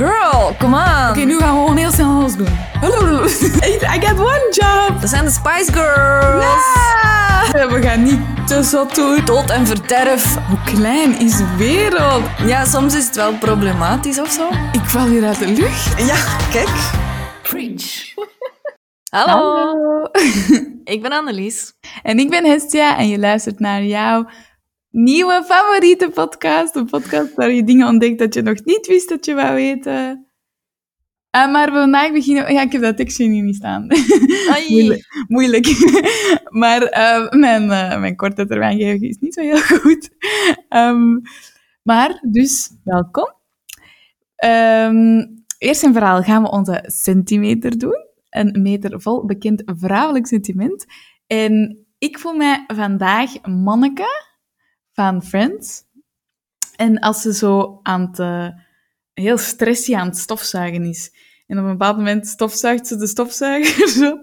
Girl, come on. Oké, nu gaan we gewoon heel snel alles doen. I got one job. Dat zijn de Spice Girls. Ja, We gaan niet te zot doen. Dood en verderf. Hoe klein is de wereld? Ja, soms is het wel problematisch of zo. Ik val hier uit de lucht. Ja, kijk. Preach. Hallo. Ik ben Annelies. En ik ben Hestia en je luistert naar jouw nieuwe favoriete podcast. Een podcast waar je dingen ontdekt dat je nog niet wist dat je wou weten. Uh, maar vandaag beginnen... Ja, ik heb dat tekstje hier niet staan. Moeilijk. moeilijk. maar eh, mijn, uh, mijn korte termijn is niet zo heel goed. Um, maar, dus, welkom. Um, eerst en vooral gaan we onze centimeter doen. Een meter vol bekend vrouwelijk sentiment. En ik voel mij vandaag manneke van Friends. En als ze zo aan het... Uh, heel stressy aan het stofzuigen is. En op een bepaald moment stofzuigt ze de stofzuiger zo.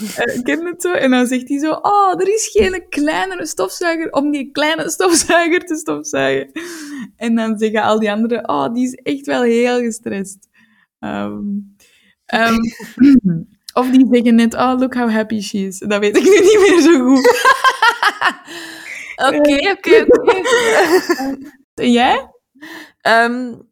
Uh, ken het zo? En dan zegt hij zo, oh, er is geen kleinere stofzuiger om die kleine stofzuiger te stofzuigen. En dan zeggen al die anderen, oh, die is echt wel heel gestrest. Um, of die zeggen net, oh, look how happy she is. Dat weet ik nu niet meer zo goed. Oké, oké, oké. En jij? Um,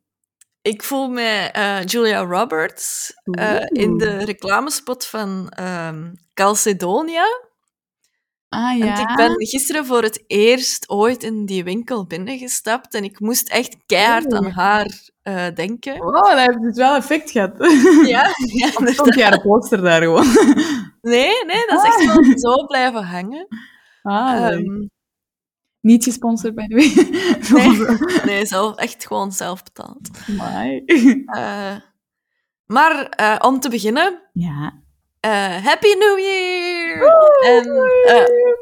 ik voel mij uh, Julia Roberts uh, in de reclamespot van um, Calcedonia. Ah ja. Want ik ben gisteren voor het eerst ooit in die winkel binnengestapt en ik moest echt keihard aan haar uh, denken. Oh, dat heeft dus wel effect gehad. Ja, ja of stond jij de poster daar gewoon? Nee, nee, dat is echt wel zo blijven hangen. Ah, um, niet gesponsord, by the way. Nee, nee zelf, echt gewoon zelf betaald. Uh, maar uh, om te beginnen... Ja. Uh, Happy New Year! En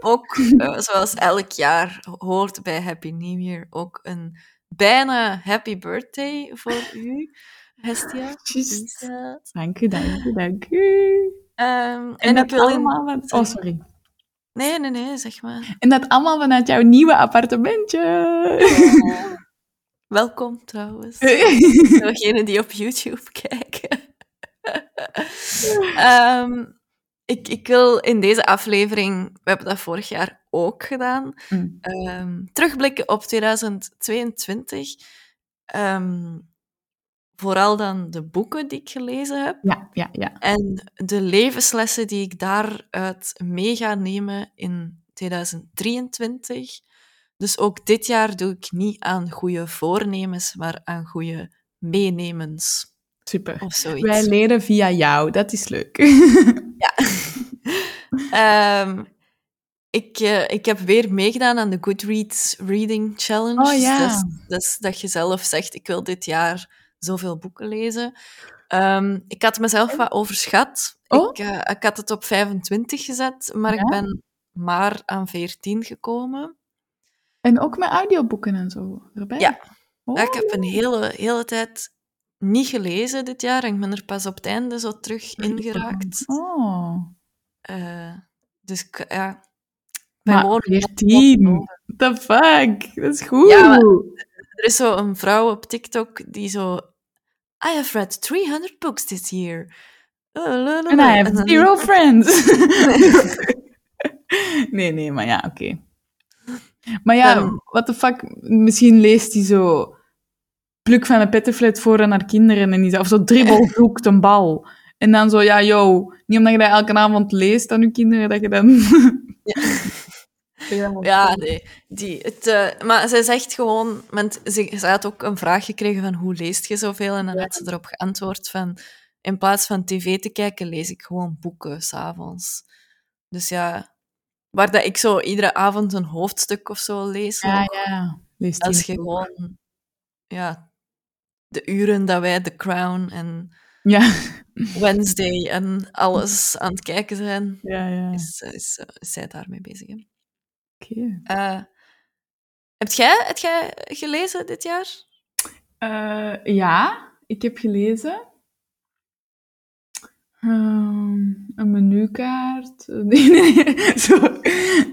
ook, zoals elk jaar hoort bij Happy New Year, ook een bijna happy birthday voor u, Hestia. Dank u, dank u, dank u. Um, en, en dat ik wil allemaal... In... Oh, sorry. Nee, nee, nee, zeg maar. En dat allemaal vanuit jouw nieuwe appartementje. Welkom trouwens. Degenen die op YouTube kijken. um, ik, ik wil in deze aflevering, we hebben dat vorig jaar ook gedaan, mm. um, terugblikken op 2022. Um, vooral dan de boeken die ik gelezen heb. Ja, ja, ja. En de levenslessen die ik daaruit mee ga nemen in 2023. Dus ook dit jaar doe ik niet aan goede voornemens, maar aan goede meenemens. Super. Of zoiets. Wij leren via jou, dat is leuk. ja. um, ik, uh, ik heb weer meegedaan aan de Goodreads Reading Challenge. Oh ja. Dus, dus dat je zelf zegt, ik wil dit jaar zoveel boeken lezen. Um, ik had mezelf wat overschat. Oh? Ik, uh, ik had het op 25 gezet, maar ja? ik ben maar aan 14 gekomen. En ook met audioboeken en zo erbij? Ja. Oh. ik heb een hele, hele tijd niet gelezen dit jaar en ik ben er pas op het einde zo terug in geraakt. Oh. Uh, dus ja... Maar 14? The fuck? Dat is goed. Ja, er is zo een vrouw op TikTok die zo... I have read 300 books this year. And I have zero friends. nee, nee, maar ja, oké. Okay. Maar ja, dan... what the fuck, misschien leest hij zo pluk van een pettenflat voor naar kinderen en die of zo dribbel zoekt een bal. En dan zo, ja, yo, niet omdat je dat elke avond leest aan je kinderen, dat je dan... ja. Ja, nee. Die, het, uh, maar zij zegt gewoon... Want ze, ze had ook een vraag gekregen van hoe leest je zoveel? En dan ja. had ze erop geantwoord van... In plaats van tv te kijken, lees ik gewoon boeken s'avonds. Dus ja... Waar dat ik zo iedere avond een hoofdstuk of zo lees. Ja, ook, ja. Als je gewoon... Ja, de uren dat wij The Crown en... Ja. Wednesday en alles aan het kijken zijn, ja, ja. Is, is, is zij daarmee bezig. Oké. Okay. Uh, heb, jij, heb jij gelezen dit jaar? Uh, ja, ik heb gelezen. Um, een menukaart. Nee, nee, zo.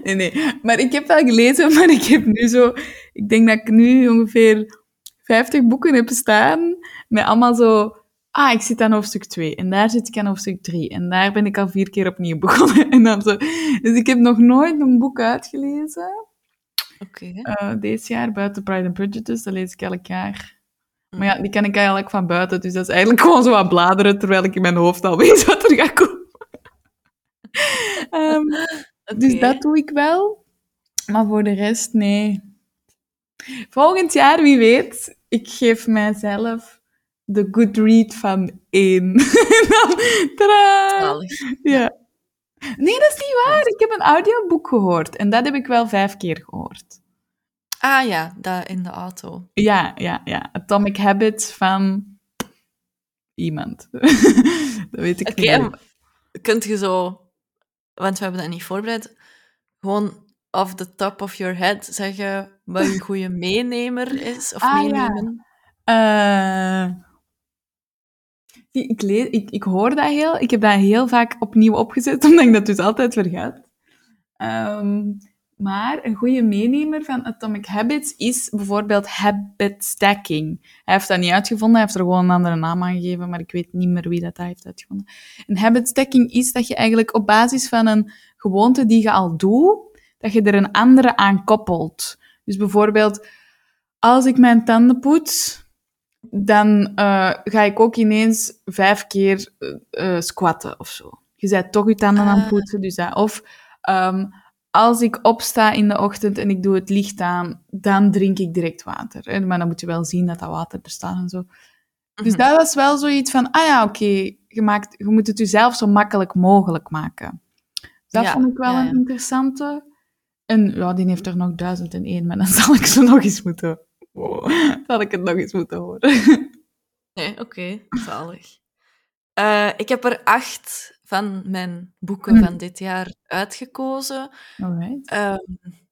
nee, nee. Maar ik heb wel gelezen, maar ik heb nu zo... Ik denk dat ik nu ongeveer 50 boeken heb staan. Met allemaal zo... Ah, ik zit aan hoofdstuk 2 en daar zit ik aan hoofdstuk 3 en daar ben ik al vier keer opnieuw begonnen. En dan zo. Dus ik heb nog nooit een boek uitgelezen. Oké. Uh, deze jaar, buiten Pride and Prejudice, dat lees ik elk jaar. Maar ja, die ken ik eigenlijk van buiten, dus dat is eigenlijk gewoon zo wat bladeren, terwijl ik in mijn hoofd al weet wat er gaat komen. um, Dus dat doe ik wel. Maar voor de rest, nee. Volgend jaar, wie weet, ik geef mijzelf de good read van één. Tadaa! Ja. Nee, dat is niet waar. Ik heb een audioboek gehoord. En dat heb ik wel vijf keer gehoord. Ah ja, dat in de auto. Ja, ja, ja. Atomic Habits van iemand. dat weet ik okay, niet. Kunt je zo... Want we hebben dat niet voorbereid. Gewoon off the top of your head zeggen wat een goede meenemer is? Of ah, meenemen? Ja. Uh, ik, ik, ik hoor dat heel... Ik heb dat heel vaak opnieuw opgezet, omdat ik dat dus altijd vergat. Um, maar een goede meenemer van Atomic Habits is bijvoorbeeld habit stacking. Hij heeft dat niet uitgevonden, hij heeft er gewoon een andere naam aan gegeven, maar ik weet niet meer wie dat heeft uitgevonden. Een habit stacking is dat je eigenlijk op basis van een gewoonte die je al doet, dat je er een andere aan koppelt. Dus bijvoorbeeld, als ik mijn tanden poets, dan uh, ga ik ook ineens vijf keer uh, squatten of zo. Je bent toch je tanden aan het ah. poetsen, dus dat. Of um, als ik opsta in de ochtend en ik doe het licht aan, dan drink ik direct water. Maar dan moet je wel zien dat dat water er staat en zo. Dus mhm. dat was wel zoiets van, ah ja, oké, je, maakt, je moet het jezelf zo makkelijk mogelijk maken. Dat vond ik wel een interessante. En ja, die heeft er nog duizend en één, maar dan zal ik ze nog eens moeten... Oh, zal ik het nog eens moeten horen. Nee, oké, okay, zalig. Uh, ik heb er acht van mijn boeken hm. van dit jaar uitgekozen. Alright. Um,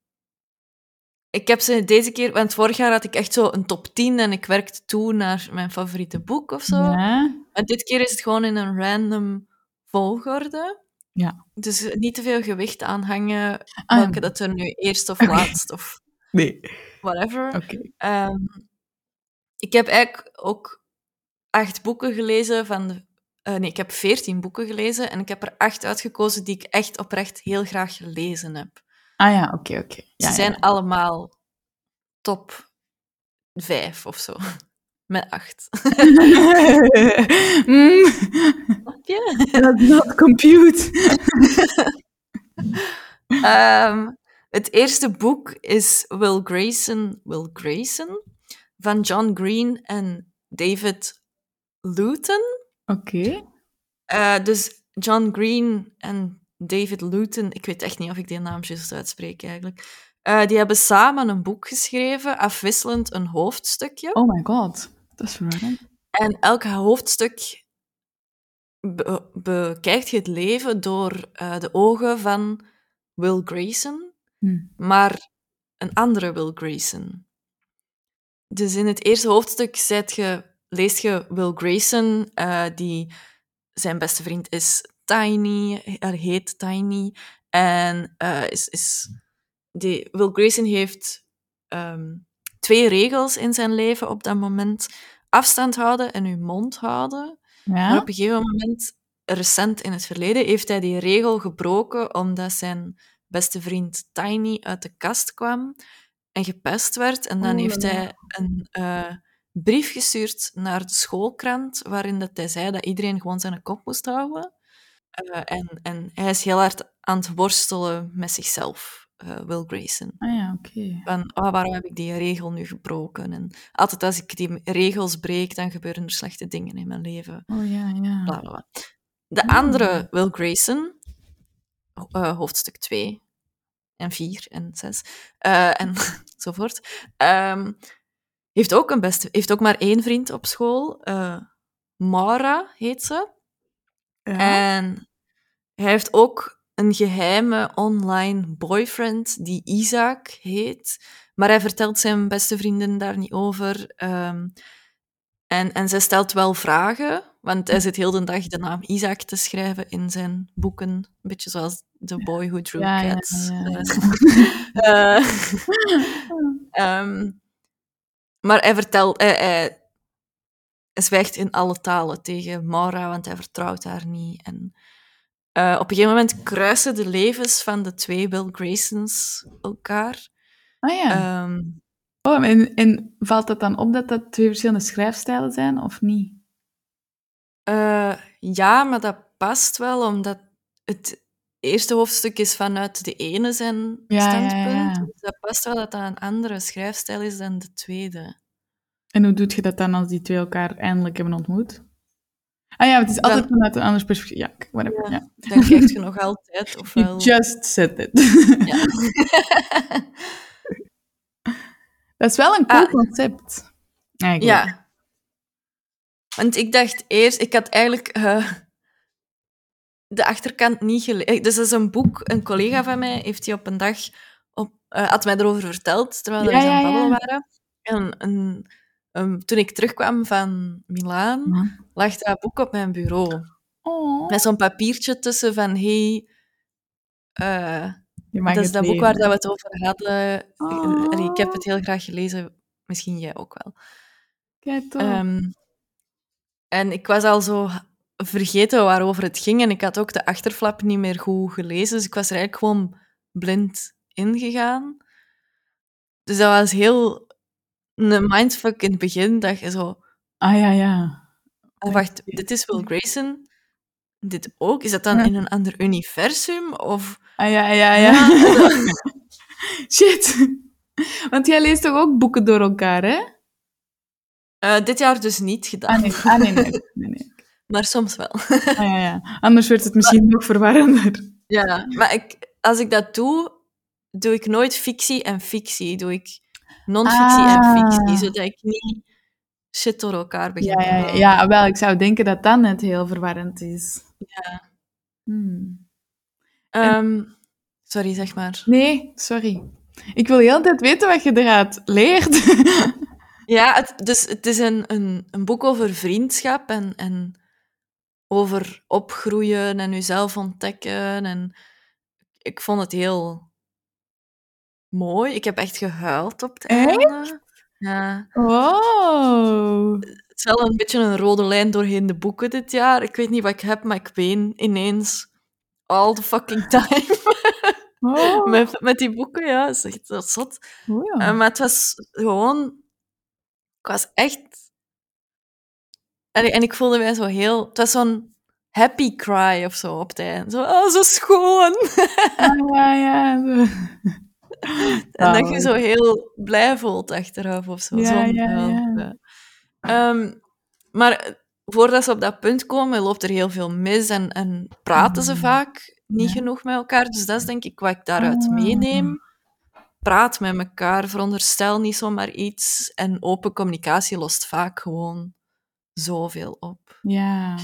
ik heb ze deze keer, want vorig jaar had ik echt zo een top 10 en ik werkte toe naar mijn favoriete boek of zo. Ja. En dit keer is het gewoon in een random volgorde. Ja. Dus niet te veel gewicht aanhangen, ah, welke dat er nu eerst of laatst of nee. Whatever. Okay. Um, ik heb eigenlijk ook acht boeken gelezen van de uh, nee, ik heb veertien boeken gelezen en ik heb er acht uitgekozen die ik echt oprecht heel graag gelezen heb. Ah ja, oké, oké. Ja, Ze zijn allemaal top vijf of zo. Met acht. mm. je? That's not compute. um, het eerste boek is Will Grayson, Will Grayson van John Green en David Luton. Oké. Eh, dus John Green en David Luton, ik weet echt niet of ik die naam juist uitspreek eigenlijk. Uh, die hebben samen een boek geschreven, afwisselend een hoofdstukje. Oh my god, dat is verwarrend. En elk hoofdstuk be bekijkt je het leven door uh, de ogen van Will Grayson, hm. maar een andere Will Grayson. Dus in het eerste hoofdstuk zet je leest je Will Grayson, uh, die zijn beste vriend is Tiny, er heet Tiny. En uh, is, is die, Will Grayson heeft um, twee regels in zijn leven op dat moment. Afstand houden en uw mond houden. Ja. Maar op een gegeven moment, recent in het verleden, heeft hij die regel gebroken omdat zijn beste vriend Tiny uit de kast kwam en gepest werd. En dan oh, heeft hij een... Uh, brief gestuurd naar de schoolkrant, waarin dat hij zei dat iedereen gewoon zijn kop moest houden. Uh, en, en hij is heel hard aan het worstelen met zichzelf, uh, Will Grayson. Ah ja, oké. Van, oh, waarom heb ik die regel nu gebroken? En altijd als ik die regels breek, dan gebeuren er slechte dingen in mijn leven. Oh ja, ja. Bla, bla, bla. De andere, Will Grayson, uh, hoofdstuk 2 en 4 en 6 en enzovoort. Um, heeft ook, een beste, heeft ook maar één vriend op school. Uh, Mara heet ze. Ja. En hij heeft ook een geheime online boyfriend die Isaac heet. Maar hij vertelt zijn beste vriendin daar niet over. Um, en, en zij stelt wel vragen, want hij zit heel de dag de naam Isaac te schrijven in zijn boeken. Een beetje zoals The Boy Who Drew ja, Cats. Ja, ja, uh, um, Maar hij vertelt... Hij, hij, hij zwijgt in alle talen tegen Maura, want hij vertrouwt haar niet. En eh, op een gegeven moment kruisen de levens van de twee Will Graysons elkaar. Ah ja. Ehm, oh, en, en valt het dan op dat dat twee verschillende schrijfstijlen zijn, of niet? Eh, ja, maar dat past wel, omdat het eerste hoofdstuk is vanuit de ene zijn Ja, standpunt. ja. Dus dat past wel dat dat een andere schrijfstijl is dan de tweede. En hoe doet je dat dan als die twee elkaar eindelijk hebben ontmoet? Ah ja, het is altijd Dan- vanuit een ander perspectief. Ja, whatever. Ja. Dan krijg je nog altijd, ofwel... You just said it. Ja. dat is wel een cool Ah. concept. Eigenlijk. Ja. Want ik dacht eerst, ik had eigenlijk eh, de achterkant niet gelezen. Dus dat is een boek, een collega van mij heeft die op een dag, op, eh, had mij erover verteld, terwijl we Ja, aan het babbelen ja. waren. En een- toen ik terugkwam van Milaan, lag dat boek op mijn bureau. Oh, Met zo'n papiertje tussen van, hey, eh, dat is dat boek waar dat we het over hadden. Oh. Ik heb het heel graag gelezen, misschien jij ook wel. Kijk, toch. Ehm, en ik was al zo vergeten waarover het ging. En ik had ook de achterflap niet meer goed gelezen. Dus ik was er eigenlijk gewoon blind ingegaan. Dus dat was heel een mindfuck in het begin. Dat je zo... ah ja, ja. Oh, wacht, dit is Will Grayson. Dit ook? Is dat dan Ja. in een ander universum? Of... Ah ja, ja, ja. Shit. Want jij leest toch ook boeken door elkaar, hè? Eh, dit jaar dus niet gedaan. Ah nee, ah, nee, nee. nee, nee. Maar soms wel. Ah, ja, ja. Anders wordt het misschien nog verwarrender. Ja, maar ik, als ik dat doe, doe ik nooit fictie en fictie. Doe ik non-fictie en Ah. fictie, zodat ik niet shit door elkaar begin Ja, ja, ja, wel, ik zou denken dat dat net heel verwarrend is. Ja. Hmm. Ehm, sorry, zeg maar. Nee, sorry. Ik wil heel tijd weten wat je eruit leert. Ja, het, dus het is een, een, een boek over vriendschap en, en over opgroeien en jezelf ontdekken. En ik vond het heel mooi. Ik heb echt gehuild op het einde. Ja. Wow. Het is wel een beetje een rode lijn doorheen de boeken dit jaar. Ik weet niet wat ik heb, maar ik ween ineens all the fucking time met, met die boeken. Ja, dat is echt dat zot. Ja. Eh, maar het was gewoon... Ik was echt... Allee, en ik voelde mij zo heel... Het was zo'n happy cry of zo op het einde. Zo, oh, zo schoon. Ah, ja, ja. En dat je zo heel blij voelt achteraf of zo. Ja, Zo'n ja, gevoel, ja. ja. Ehm, maar voordat ze op dat punt komen, loopt er heel veel mis en, en praten ze Mm. vaak niet genoeg met elkaar. Dus dat is denk ik wat ik daaruit Ah. meeneem. Praat met elkaar, veronderstel niet zomaar iets. En open communicatie lost vaak gewoon zoveel op. Ja.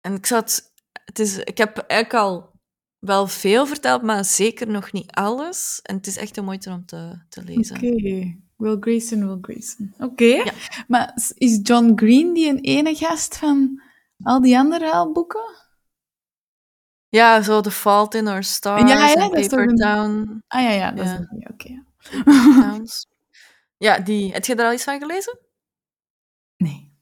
En ik zat... Het is, ik heb eigenlijk al wel veel verteld, maar zeker nog niet alles. En het is echt een moeite om te, te lezen. Oké. Will Grayson, Will Grayson. Oké. Maar s- is John Green die een ene gast van al die andere huilboeken? Ja, zo The Fault in Our Stars Ja, ja, en Paper een- Town, Ah ja, ja, dat Ja. is die. Oké. Towns. Ja, die. Heb je er al iets van gelezen? Nee.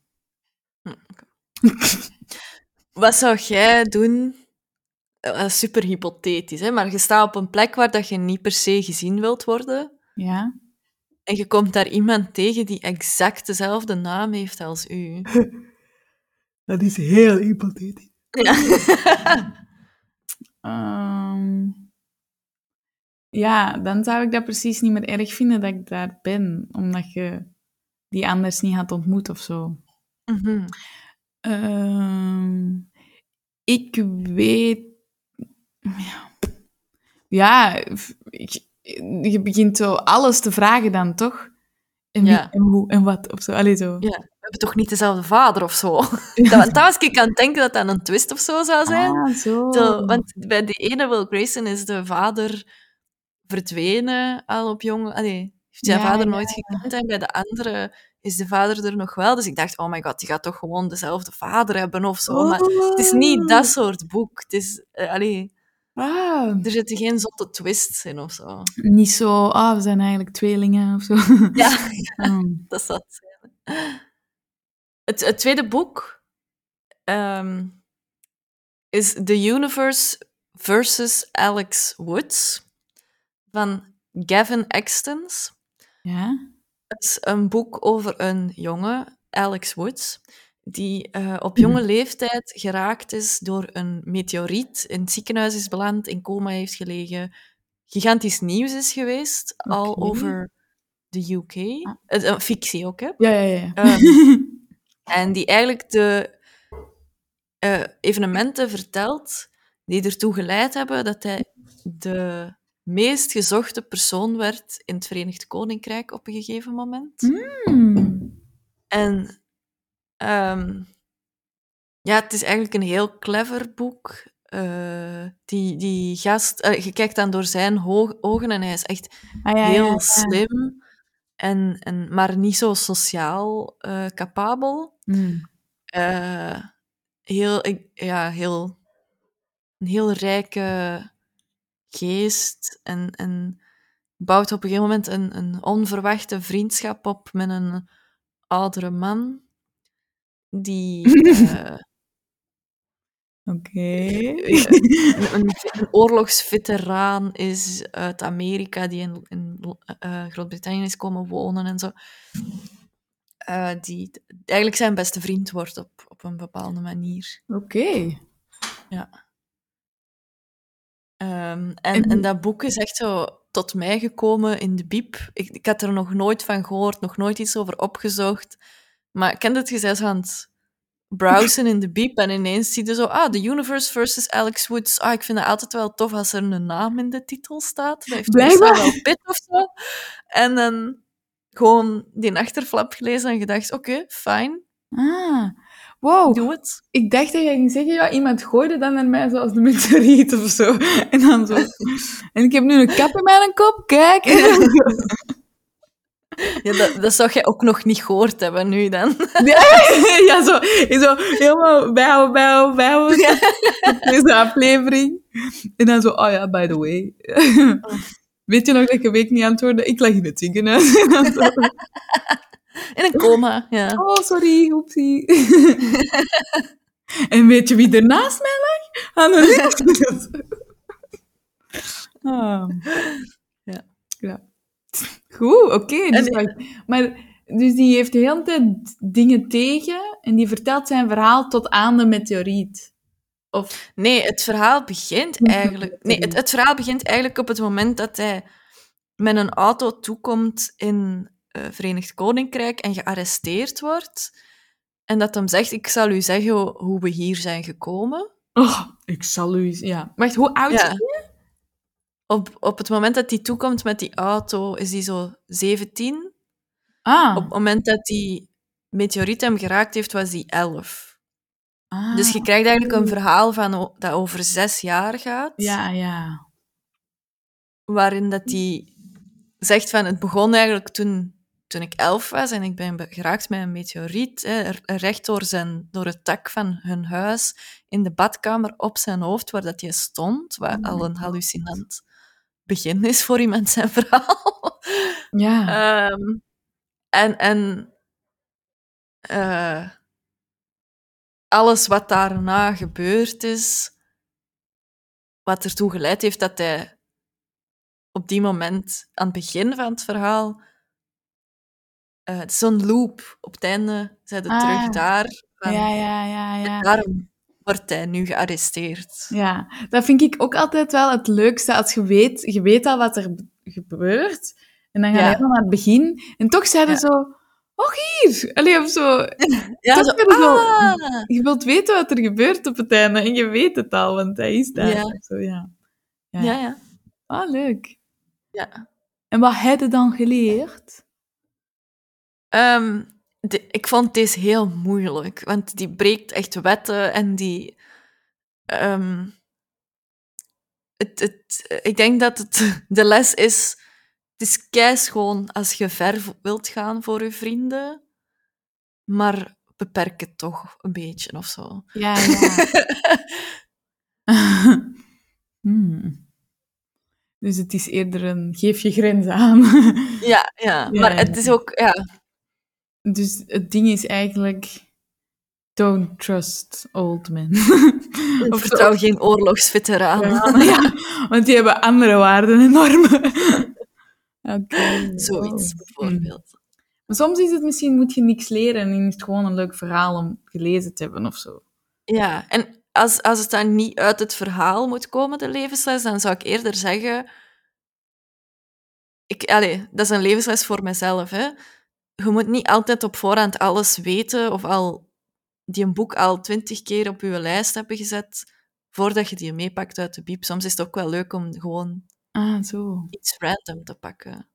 Wat zou jij doen? Eh, super hypothetisch, hè? maar je staat op een plek waar dat je niet per se gezien wilt worden. Ja. En je komt daar iemand tegen die exact dezelfde naam heeft als u. Dat is heel hypothetisch. Ja. Ehm, ja, dan zou ik dat precies niet meer erg vinden dat ik daar ben, omdat je die anders niet had ontmoet of zo. Mhm. Ehm, ik weet. Ja, ja f- ik- je begint zo alles te vragen dan toch? En wie Ja. en hoe en wat of zo. Allee, zo. Ja, hebben toch niet dezelfde vader of zo? Dat, was ik aan het denken dat dat een twist of zo zou zijn. Ah, zo. Zo, want bij die ene Will Grayson is de vader verdwenen al op jonge... Allee, heeft zijn Ja, vader nooit gekend en bij de andere is de vader er nog wel. Dus ik dacht, oh my god, die gaat toch gewoon dezelfde vader hebben of zo. Maar het is niet dat soort boek. Het is... allee, Ah, er zitten geen zotte twists in of zo. niet zo, ah, we zijn eigenlijk tweelingen of zo. Ja, Hmm. dat zat. Het, het tweede boek ehm, is The Universe versus Alex Woods van Gavin Extons. Ja? Het is een boek over een jongen, Alex Woods, die uh, op jonge leeftijd geraakt is door een meteoriet, in het ziekenhuis is beland, in coma heeft gelegen, gigantisch nieuws is geweest, okay. al over de UK. Ah. Uh, fictie ook, hè? Ja, ja, ja. Um, en die eigenlijk de uh, evenementen vertelt die ertoe geleid hebben dat hij de meest gezochte persoon werd in het Verenigd Koninkrijk op een gegeven moment. Mm. En um, ja, het is eigenlijk een heel clever boek. Uh, die, die gast, uh, je kijkt dan door zijn ogen en hij is echt ah, ja, heel ja, ja. slim, en, en, maar niet zo sociaal uh, capabel. Mm. heel, ja, heel, een heel rijke geest en, en bouwt op een gegeven moment een, een onverwachte vriendschap op met een oudere man die uh, Oké. een, een, een, oorlogsveteraan is uit Amerika die in, in uh, Groot-Brittannië is komen wonen en zo. Uh, die eigenlijk zijn beste vriend wordt op, op een bepaalde manier. Oké. Okay. Ja. Um, en, en dat boek is echt zo tot mij gekomen in de biep. Ik, ik had er nog nooit van gehoord, nog nooit iets over opgezocht. Maar ik kende het gezegd aan het browsen in de biep en ineens zie je zo, ah, The Universe versus Alex Woods. Ah, ik vind het altijd wel tof als er een naam in de titel staat. Dat heeft Blijkbaar wel pit of zo. En dan gewoon die achterflap gelezen en gedacht, oké, okay, fijn. Ah, wow. Doe het. Ik dacht dat je ging zeggen, ja, iemand gooide dan naar mij zoals de meteoriet of zo. En dan zo. en ik heb nu een kap in mijn kop, kijk. Ja, dat, dat zou jij ook nog niet gehoord hebben nu dan. ja, zo, zo helemaal bijhouden, bijhouden, bijhouden. Ja. Deze aflevering. En dan zo, oh ja, by the way. Weet je nog dat ik een week niet antwoordde? Ik lag in het ziekenhuis. In een coma, ja. Oh, sorry, oepsie. en weet je wie er naast mij lag? Oh. Ja. Ja. Goed, oké. Okay, dus maar, maar, dus die heeft de hele tijd dingen tegen en die vertelt zijn verhaal tot aan de meteoriet. Of... Nee, het verhaal begint eigenlijk... Nee, het, het verhaal begint eigenlijk op het moment dat hij met een auto toekomt in uh, Verenigd Koninkrijk en gearresteerd wordt. En dat hem zegt, ik zal u zeggen hoe we hier zijn gekomen. Oh, ik zal u... Ja. Wacht, hoe oud Ja. is hij? Op, op het moment dat hij toekomt met die auto, is hij zo 17. Ah. Op het moment dat die meteoriet hem geraakt heeft, was hij 11. Ah. Dus je krijgt eigenlijk een verhaal van, dat over zes jaar gaat. Ja, ja. waarin dat hij zegt van het begon eigenlijk toen, toen ik elf was en ik ben be- geraakt met een meteoriet, hè, recht door, zijn, door het dak van hun huis in de badkamer op zijn hoofd waar dat hij stond, wat Oh al een hallucinant begin is voor iemand zijn verhaal. Ja. Ehm, en en eh, alles wat daarna gebeurd is, wat ertoe geleid heeft dat hij op die moment, aan het begin van het verhaal, eh, het is zo'n loop. Op het einde zijn ze Ah. terug daar. van- ja, ja, ja, ja. daarom wordt hij nu gearresteerd. Ja, dat vind ik ook altijd wel het leukste. Als je weet, je weet al wat er gebeurt. En dan ga je Ja. helemaal naar het begin. En toch zeiden Ja. zo... Oh, hier! Allee, of zo. Ja, zo, ah! Je wilt weten wat er gebeurt op het einde. En je weet het al, want hij is daar. Ja. Zo, ja. Ja. Ja, ja. Ah, leuk. ja. En wat heb je dan geleerd? De- ik vond deze heel moeilijk, want die breekt echt wetten en die. ehm, het, het, ik denk dat het de les is. Het is keischoon als je ver wilt gaan voor je vrienden, maar beperk het toch een beetje of zo. Ja, ja. Hmm. Dus het is eerder een geef je grens aan. ja, ja, maar ja. het is ook. Ja, Dus het ding is eigenlijk... Don't trust old men. Of vertrouw geen oorlogsveteranen. Ja, ja, want die hebben andere waarden en normen. Zoiets, wow. bijvoorbeeld. Maar soms is het misschien, moet je niks leren en is het gewoon een leuk verhaal om gelezen te hebben of zo. Ja, en als, als het dan niet uit het verhaal moet komen, de levensles, dan zou ik eerder zeggen... Ik, allee, dat is een levensles voor mezelf. Hè. Je moet niet altijd op voorhand alles weten of al die een boek al twintig keer op je lijst hebben gezet voordat je die meepakt uit de bieb. Soms is het ook wel leuk om gewoon Ah, zo. iets random te pakken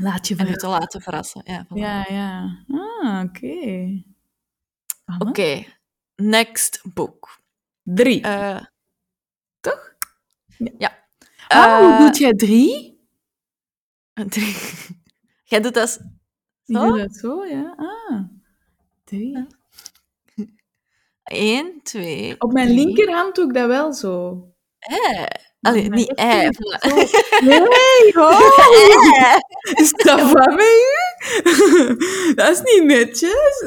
Laat je en je te laten verrassen. Ja, voilà. Ja, ja. Ah, oké. Anne? Oké, next boek. Drie. Eh, Toch? Ja. Ah, hoe Eh, doet jij drie? drie. Jij doet dat... Zo? doet dat zo, ja. Ah. Drie. Eén, twee, Op mijn drie. linkerhand doe ik dat wel zo. Eh. Allee, Maar niet voilà. Nee, oh. Is dat van? Dat is niet netjes.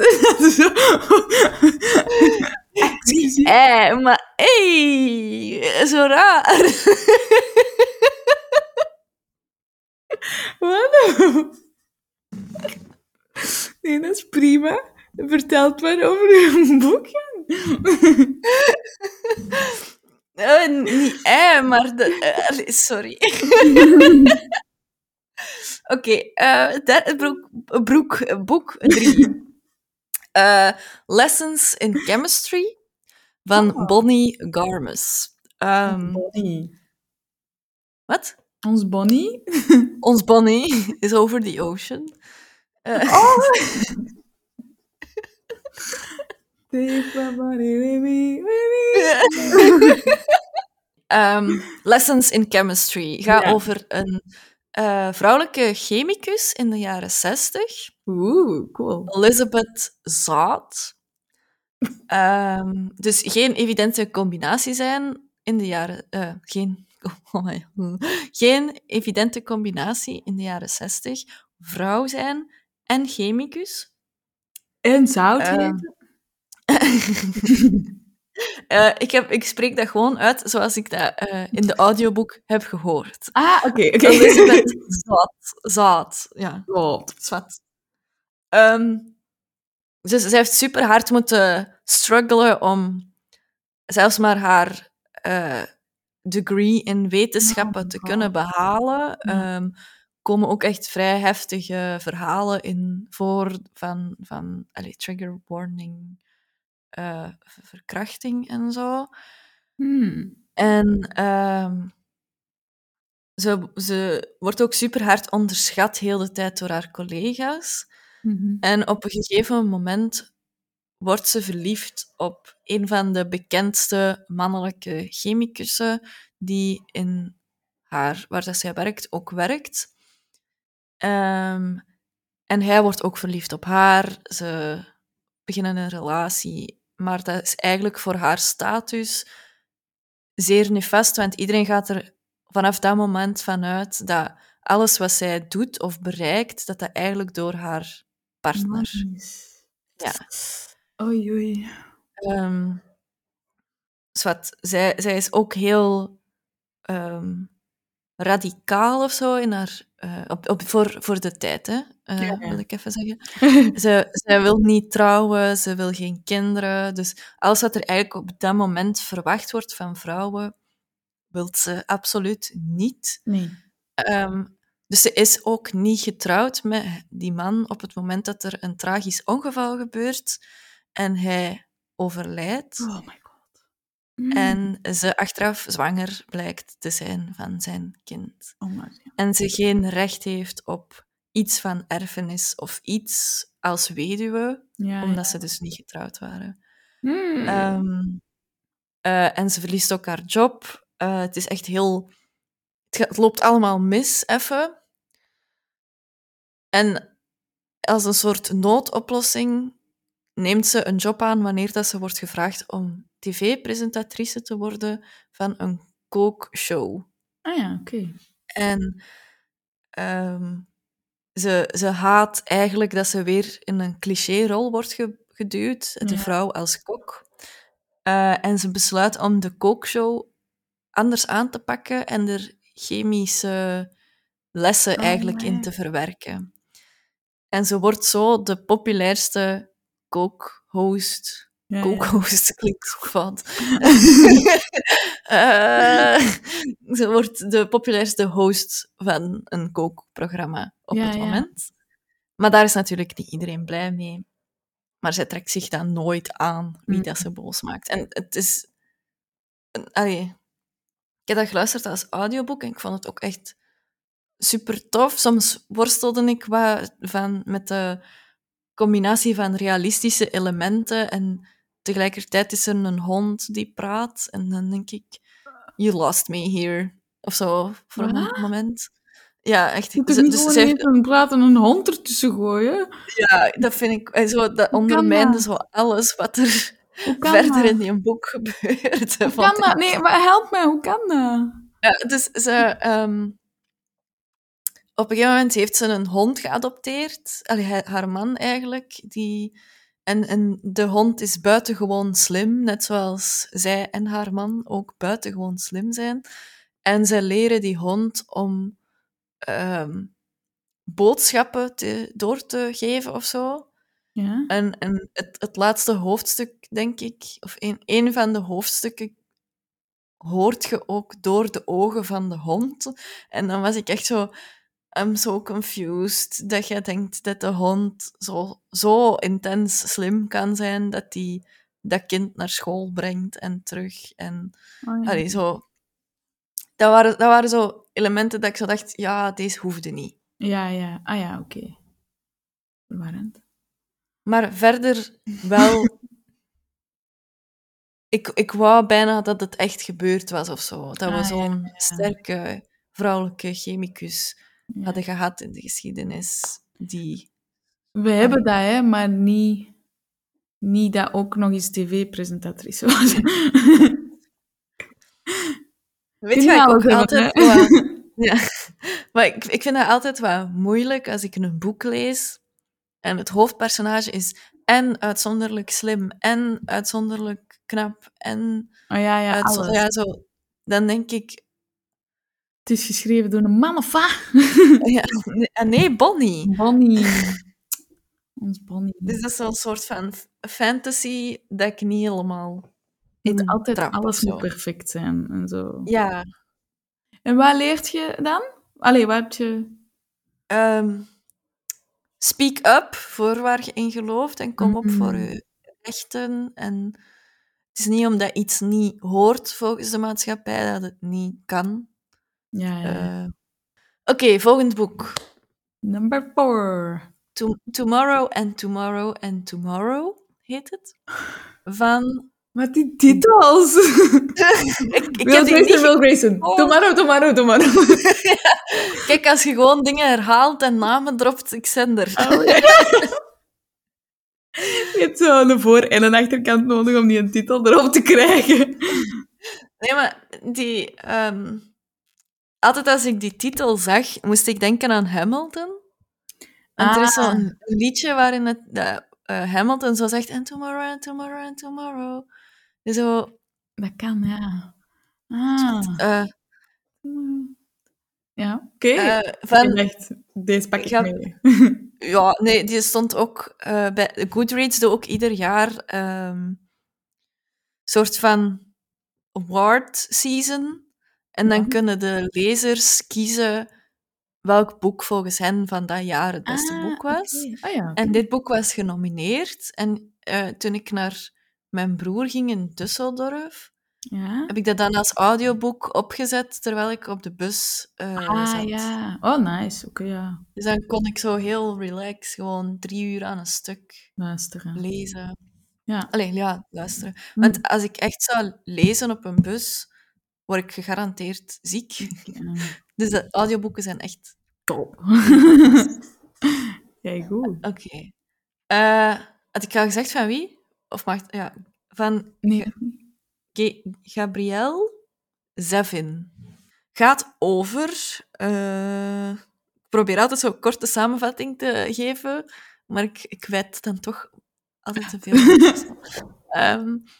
Excuseer. Eh, maar hey, zo raar. Wat? Nee, dat is prima. Vertelt maar over uw boekje. Eh, niet eh, maar de, eh, sorry. Oké, eh, derde broek, broek, boek drie. Eh, Lessons in Chemistry van Oh. Bonnie Garmus. Ehm, Bonnie. wat? Ons Bonnie. Ons Bonnie is over the ocean. Eh, Oh. Take my body with me, with me. Ehm, Lessons in Chemistry gaat Ja. over een eh, vrouwelijke chemicus in de jaren 60, Oeh, cool. Elizabeth Zaad. Ehm, dus geen evidente combinatie zijn in de jaren... eh, geen, oh my, geen evidente combinatie in de jaren 60. Vrouw zijn en chemicus. En zout Ehm, Eh, ik, heb, ik spreek dat gewoon uit zoals ik dat eh, in de audioboek heb gehoord. Ah, oké, oké. Elizabeth Zaad. Zaad, ja. Zwat. Ehm, dus zij heeft super hard moeten struggelen om zelfs maar haar eh, degree in wetenschappen Oh, te wow. kunnen behalen. Ehm, komen ook echt vrij heftige verhalen in voor van, van allee, trigger warning, eh, ver- verkrachting en zo. Hmm. En ehm, ze, ze wordt ook super hard onderschat heel de tijd door haar collega's. Mhm. En op een gegeven moment wordt ze verliefd op een van de bekendste mannelijke chemicussen die in haar, waar dat zij werkt, ook werkt. Ehm, en hij wordt ook verliefd op haar. Ze beginnen een relatie, maar dat is eigenlijk voor haar status zeer nefast, want iedereen gaat er vanaf dat moment vanuit dat alles wat zij doet of bereikt, dat dat eigenlijk door haar partner Nice. ja. Oei, oei. Ehm, zwart, zij, zij is ook heel ehm, radicaal of zo in haar, eh, op, op, voor, voor de tijd, hè, eh, Ja, ja. wil ik even zeggen. Ze, zij wil niet trouwen, ze wil geen kinderen. Dus alles wat er eigenlijk op dat moment verwacht wordt van vrouwen, wil ze absoluut niet. Nee. Ehm, dus ze is ook niet getrouwd met die man op het moment dat er een tragisch ongeval gebeurt en hij overlijdt. Oh my god. Mm. En ze achteraf zwanger blijkt te zijn van zijn kind. Oh. En ze geen recht heeft op iets van erfenis of iets als weduwe, Ja, omdat ja. ze dus niet getrouwd waren. Mm. Ehm, eh, en ze verliest ook haar job. Eh, het is echt heel... Het, het loopt allemaal mis, even. En als een soort noodoplossing neemt ze een job aan wanneer dat ze wordt gevraagd om tv-presentatrice te worden van een kookshow. Ah ja, oké. En ehm, ze, ze haat eigenlijk dat ze weer in een cliché-rol wordt ge- geduwd, de Ja. vrouw als kok. Eh, en ze besluit om de kookshow anders aan te pakken en er chemische lessen Oh, eigenlijk in te verwerken. En ze wordt zo de populairste kookhost. Ja, ja. Klinkt fout. Eh, ze wordt de populairste host van een kookprogramma op Ja, het ja. moment. Maar daar is natuurlijk niet iedereen blij mee. Maar zij trekt zich dan nooit aan wie Mm. dat ze boos maakt. En het is... Allee, ik heb dat geluisterd als audioboek en ik vond het ook echt super tof. Soms worstelde ik wat van, met de combinatie van realistische elementen en tegelijkertijd is er een hond die praat en dan denk ik, you lost me here. Of zo, voor een moment. Ja, echt. Je dus gewoon ze heeft- een praten een hond ertussen gooien? ja, dat vind ik... eh, Zo, dat ondermijnde dat? zo alles wat er verder dat? in die boek gebeurt. Hoe kan dat? Nee, maar help mij, hoe kan dat? Ja, dus ze, ehm, op een gegeven moment heeft ze een hond geadopteerd. Allee, haar man eigenlijk. Die, en, en de hond is buitengewoon slim, net zoals zij en haar man ook buitengewoon slim zijn. En zij leren die hond om ehm, boodschappen te, door te geven of zo. Ja? En, en het, het laatste hoofdstuk, denk ik, of een, een van de hoofdstukken, hoort je ook door de ogen van de hond. En dan was ik echt zo, I'm so confused, dat je denkt dat de hond zo, zo intens slim kan zijn dat die dat kind naar school brengt en terug. En Oh, ja. allee, zo... Dat waren, dat waren zo elementen dat ik zo dacht, ja, deze hoefde niet. ja, ja. Ah ja, oké. Verwarrend. Maar verder wel. ik, ik wou bijna dat het echt gebeurd was of zo. Dat we Ah, ja, zo'n sterke vrouwelijke chemicus Ja. hadden gehad in de geschiedenis. Die. We hebben dat, hè, maar niet, niet dat ook nog eens tv-presentatrice was. Weet je ik alles ook hebben, altijd. wat- ja. Maar ik, ik vind dat altijd wat moeilijk als ik een boek lees. En het hoofdpersonage is en uitzonderlijk slim, en uitzonderlijk knap, en Oh ja, ja, alles. ja, zo. Dan denk ik, Het is geschreven door een man of wat? ja, nee, ah, nee, Bonnie. Bonnie. Ons Bonnie. Dus dat is zo'n soort van fantasy dat ik niet helemaal in altijd trap alles moet perfect zijn en zo. Ja. En wat leert je dan? Allee, wat heb je... ehm, speak up voor waar je in gelooft en kom op voor Mm. je rechten. En het is niet omdat iets niet hoort volgens de maatschappij dat het niet kan. Ja, ja. Eh, Oké, volgend boek. Number four. To- Tomorrow and Tomorrow and Tomorrow heet het. Van... Wat die titels! Ik, ik Will Grayson, Will Grayson. Tomorrow, tomorrow, tomorrow. Kijk, als je gewoon dingen herhaalt en namen dropt, ik zend er. Oh, ja. Je hebt zo een voor- en een achterkant nodig om die een titel erop te krijgen. Nee, maar die... ehm, altijd als ik die titel zag, moest ik denken aan Hamilton. Want er is Ah. zo'n liedje waarin het, dat, eh, Hamilton zo zegt... And tomorrow, and tomorrow, and tomorrow. Zo... Dat kan, ja. Ah. eh, Ja, oké. eh, Ik van, dacht, deze pak ik mee. ja, nee, die stond ook... eh, bij Goodreads doe ook ieder jaar... ehm soort van award season. En dan Ja. kunnen de lezers kiezen welk boek volgens hen van dat jaar het beste Ah, boek was. Ah ja. En dit boek was genomineerd. En eh, toen ik naar mijn broer ging in Düsseldorf, Ja. heb ik dat dan als audioboek opgezet terwijl ik op de bus eh, Ah zat. ja. Oh, nice. Oké, ja. Dus dan kon ik zo heel relaxed gewoon drie uur aan een stuk Luisteren. lezen. Ja. Alleen ja, luisteren. Hm. Want als ik echt zou lezen op een bus, word ik gegarandeerd ziek. Ja. Dus de audioboeken zijn echt Top. Jij goed. oké. Eh, had ik al gezegd van wie? Of mag ja, van Nee. Ge- Gabrielle Zevin. Gaat over. eh, ik probeer altijd zo'n korte samenvatting te geven, maar ik, ik weet dan toch altijd te veel. Het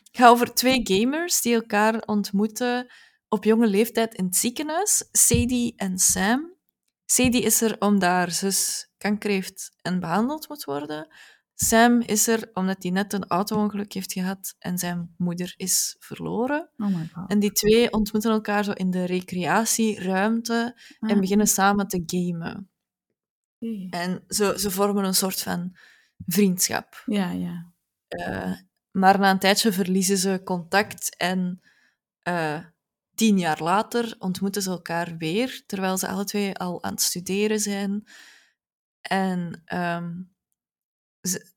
gaat over twee gamers die elkaar ontmoeten op jonge leeftijd in het ziekenhuis. Sadie en Sam. Sadie is er omdat haar zus kanker heeft en behandeld moet worden. Sam is er omdat hij net een auto-ongeluk heeft gehad en zijn moeder is verloren. Oh my god. En die twee ontmoeten elkaar zo in de recreatieruimte en Ah, beginnen samen te gamen. En ze, ze vormen een soort van vriendschap. Ja, ja. Eh, maar na een tijdje verliezen ze contact en eh, tien jaar later ontmoeten ze elkaar weer, terwijl ze alle twee al aan het studeren zijn. En ehm, ze,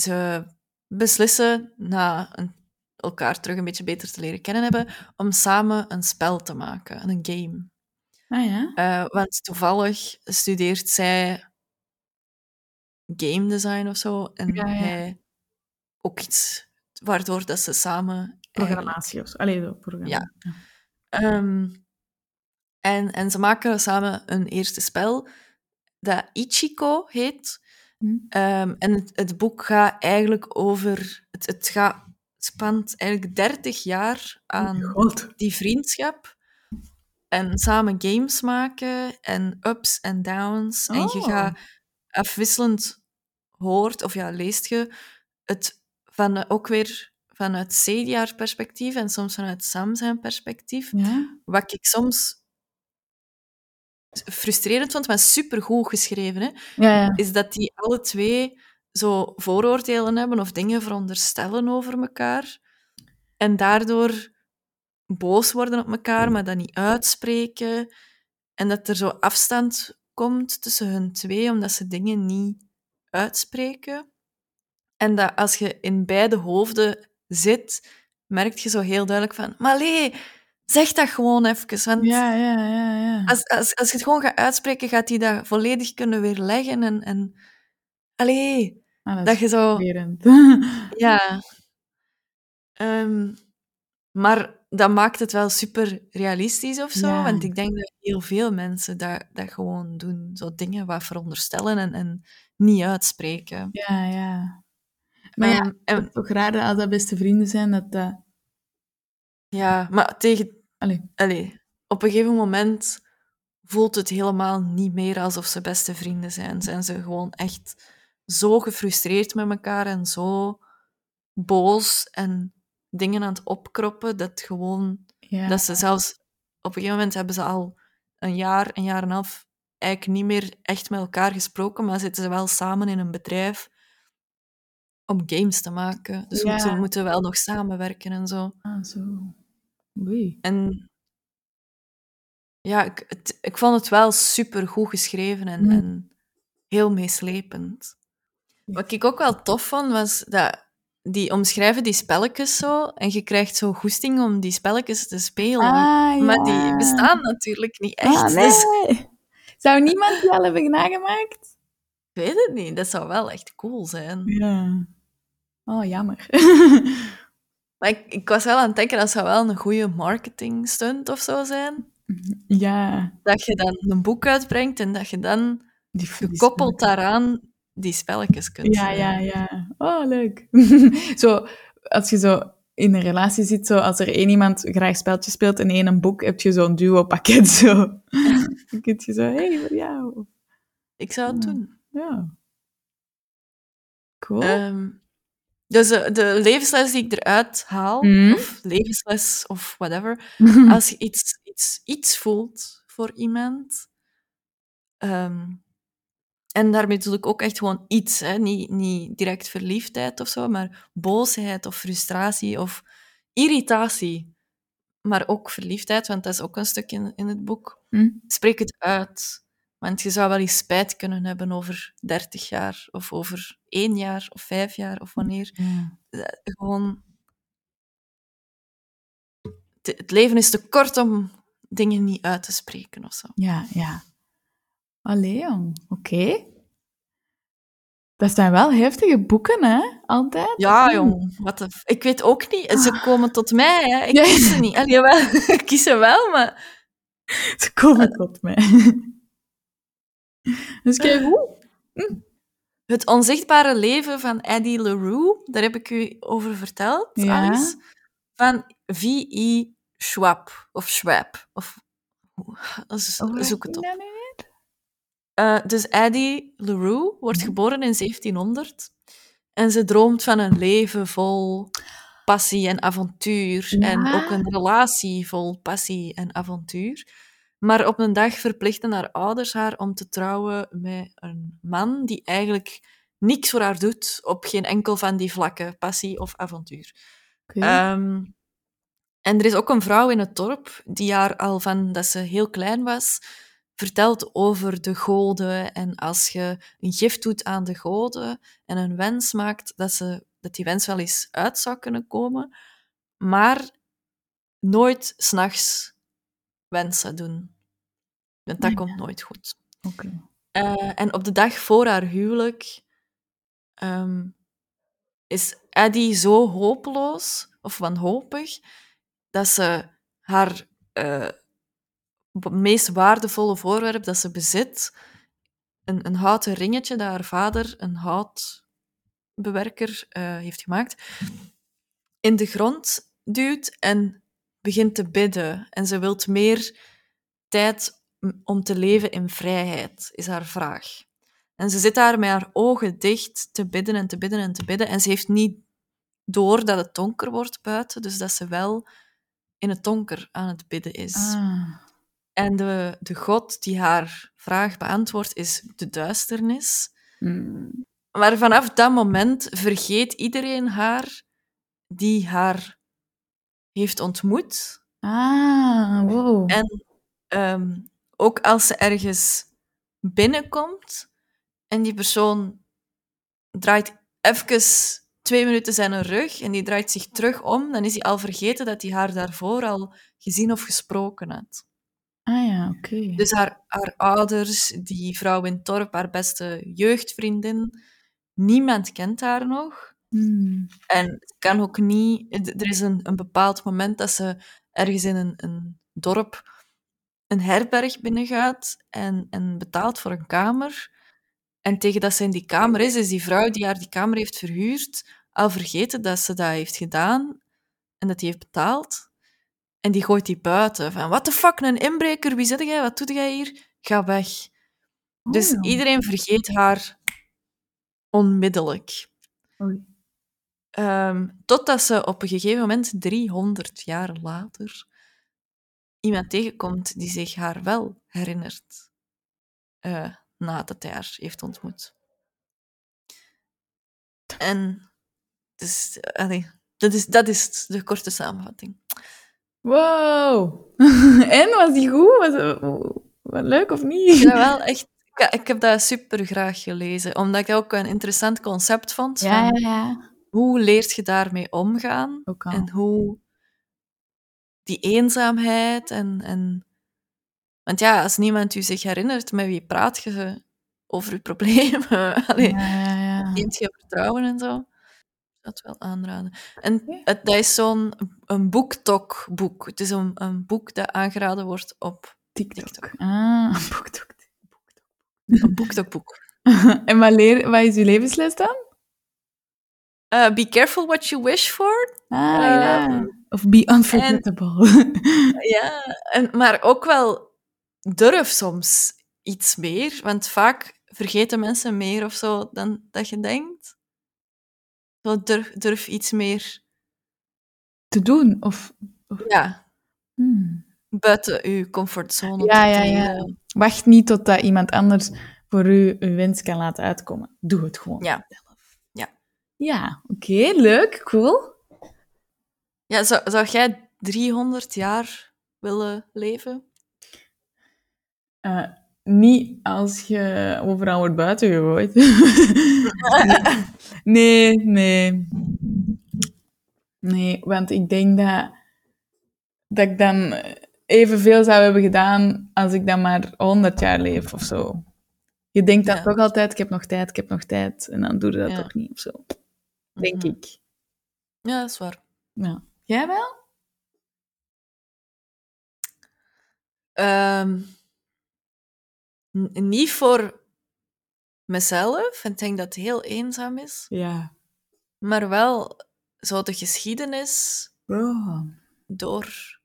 ze beslissen, na een- elkaar terug een beetje beter te leren kennen hebben, om samen een spel te maken, een game. Ah ja? Eh, want toevallig studeert zij game design of zo. En Ja, ja. hij ook iets waardoor dat ze samen. Programmatie of zo. Allee, zo, programma. Ja. Ehm, en, en ze maken samen een eerste spel dat Ichiko heet. Hm. Ehm, en het, het boek gaat eigenlijk over. Het, het gaat, spant eigenlijk 30 jaar aan God. die vriendschap. En samen games maken en ups en downs. En je Oh. gaat afwisselend hoort, of ja, leest je het van, ook weer vanuit Cedia's perspectief en soms vanuit Sam zijn perspectief. Ja? Wat ik soms frustrerend vond, maar supergoed geschreven, hè, Ja, ja. is dat die alle twee zo vooroordelen hebben of dingen veronderstellen over elkaar. En daardoor boos worden op elkaar, maar dat niet uitspreken. En dat er zo afstand komt tussen hun twee, omdat ze dingen niet uitspreken. En dat als je in beide hoofden zit, merk je zo heel duidelijk van... Maar nee, zeg dat gewoon even. Want Ja, ja, ja, ja. als, als, als je het gewoon gaat uitspreken, gaat hij dat volledig kunnen weerleggen. En, en allee, Ah, dat je zo... Ja. Ehm, maar dat maakt het wel super realistisch of zo. Ja. Want ik denk dat heel veel mensen dat, dat gewoon doen. Zo dingen wat veronderstellen en, en niet uitspreken. Ja, ja. Maar ja, Ehm, en, het is toch raar dat als dat beste vrienden zijn, dat dat... ja, maar tegen... Allee. Allee, op een gegeven moment voelt het helemaal niet meer alsof ze beste vrienden zijn. Zijn ze gewoon echt zo gefrustreerd met elkaar en zo boos en dingen aan het opkroppen, dat gewoon Ja. Dat ze zelfs op een gegeven moment hebben ze al een jaar, een jaar en een half eigenlijk niet meer echt met elkaar gesproken, maar zitten ze wel samen in een bedrijf om games te maken. Dus Ja. ze moeten wel nog samenwerken en zo. Ah, zo. Oei. En ja, ik, het- ik vond het wel super goed geschreven en, Mm. en heel meeslepend. Wat ik ook wel tof vond, was dat die omschrijven die spelletjes zo en je krijgt zo goesting om die spelletjes te spelen. Ah, Maar die bestaan natuurlijk niet echt. Ah, Dus nee. Zou niemand die al hebben nagemaakt? ik weet het niet. Dat zou wel echt cool zijn. Ja. Oh, jammer. Maar ik, ik was wel aan het denken, dat zou wel een goede marketing stunt of zo zijn. ja. Dat je dan een boek uitbrengt en dat je dan Die gekoppeld daaraan die spelletjes kunt Ja, ja, ja. Oh, leuk. zo, als je zo in een relatie zit, zo, als er één iemand graag spelletjes speelt en één een boek, heb je zo'n duo-pakket. Zo. Dan kun je zo, hé, hey, voor jou. Ik zou het Ja. doen. Ja. Cool. Ehm, dus de, de levensles die ik eruit haal, Mhm. of levensles of whatever, als je iets, iets, iets voelt voor iemand, ehm, en daarmee bedoel ik ook echt gewoon iets, hè, niet, niet direct verliefdheid of zo, maar boosheid of frustratie of irritatie, maar ook verliefdheid, want dat is ook een stuk in, in het boek. Hm? Spreek het uit. Want je zou wel eens spijt kunnen hebben over 30 jaar, of over één jaar, of vijf jaar, of wanneer. Eh, Gewoon. Het leven is te kort om dingen niet uit te spreken of zo. Ja, ja. Allee, jong. Oké. Dat zijn wel heftige boeken, hè? Altijd. Ja, jong. Wat de ik weet ook niet. Ze komen tot mij, hè. Ik Ja. kies ze niet. Allee, wel, ik kies ze wel, maar Ze komen tot mij. Dus kijk hoe. Het onzichtbare leven van Eddie LaRue, daar heb ik u over verteld, Ja. Alice. Van V.I. Schwab, of Schwab, of... z- Zoek het op. Eh, dus Addie LaRue wordt geboren in 1700 en ze droomt van een leven vol passie en avontuur en ook een relatie vol passie en avontuur. Maar op een dag verplichten haar ouders haar om te trouwen met een man die eigenlijk niks voor haar doet op geen enkel van die vlakken, passie of avontuur. Ehm, en er is ook een vrouw in het dorp die haar al van dat ze heel klein was vertelt over de goden. En als je een gift doet aan de goden en een wens maakt, dat, ze, dat die wens wel eens uit zou kunnen komen, maar nooit s'nachts wensen doen. Want dat komt nooit goed. Oké. Eh, en op de dag voor haar huwelijk ehm, is Eddie zo hopeloos of wanhopig dat ze haar eh, meest waardevolle voorwerp dat ze bezit, een, een houten ringetje dat haar vader, een houtbewerker, eh, heeft gemaakt, in de grond duwt en begint te bidden. En ze wilt meer tijd om te leven in vrijheid, is haar vraag. En ze zit daar met haar ogen dicht te bidden en te bidden en te bidden. En ze heeft niet door dat het donker wordt buiten, dus dat ze wel in het donker aan het bidden is. Ah. En de, de god die haar vraag beantwoordt is de duisternis. Hmm. Maar vanaf dat moment vergeet iedereen haar die haar heeft ontmoet. Ah, wow. En ehm, ook als ze ergens binnenkomt en die persoon draait even twee minuten zijn rug en die draait zich terug om, dan is hij al vergeten dat hij haar daarvoor al gezien of gesproken had. Ah ja, oké. Dus haar, haar ouders, die vrouw in het dorp, haar beste jeugdvriendin, niemand kent haar nog. Hmm. En kan ook niet... Er is een, een bepaald moment dat ze ergens in een, een dorp een herberg binnengaat en, en betaalt voor een kamer. En tegen dat ze in die kamer is, is die vrouw die haar die kamer heeft verhuurd al vergeten dat ze dat heeft gedaan en dat die heeft betaald. En die gooit die buiten. Van, what the fuck, een inbreker, wie zit jij? Wat doe jij hier? Ga weg. Dus Oh. iedereen vergeet haar onmiddellijk. Ehm, totdat ze op een gegeven moment, 300 jaar later, iemand tegenkomt die zich haar wel herinnert. eh, nadat hij haar heeft ontmoet. En dus, allee, dat, is, dat is de korte samenvatting. Wow. en, was die goed? Was, wat leuk of niet? dat wel echt... Ik, ik heb dat super graag gelezen, omdat ik dat ook een interessant concept vond. Ja, van ja, ja. Hoe leert je daarmee omgaan? En hoe die eenzaamheid en, en... Want ja, als niemand u zich herinnert, met wie praat je over je problemen? Allee, Ja, ja, neemt je vertrouwen en zo? Dat wel aanraden. En het, dat is zo'n een boektok-boek. Het is een, een boek dat aangeraden wordt op TikTok. TikTok. Ah, BookTok. een boektok-boek. en wat, leer, wat is uw levensles dan? Eh, be careful what you wish for. Ah, ja. Of be unforgettable. Ja, en, maar ook wel durf soms iets meer, want vaak vergeten mensen meer of zo dan dat je denkt. Zo durf, durf iets meer Te doen? Of... ja, Hmm. buiten je comfortzone Ja, ja, ja. Wacht niet totdat iemand anders voor u uw wens kan laten uitkomen. Doe het gewoon. Ja. zelf. Ja. Ja, oké, leuk, cool. Ja, zou, zou jij 300 jaar willen leven? Eh, niet als je overal wordt buiten gegooid. nee, nee. Nee, want ik denk dat, dat ik dan evenveel zou hebben gedaan als ik dan maar 100 jaar leef of zo. Je denkt dan Ja. toch altijd, ik heb nog tijd, ik heb nog tijd. En dan doe je dat Ja. toch niet of zo. Denk Mhm. ik. Ja, dat is waar. Ja. Jij wel? Ehm, niet voor mezelf, en ik denk dat het heel eenzaam is, Ja. maar wel zo de geschiedenis Oh. door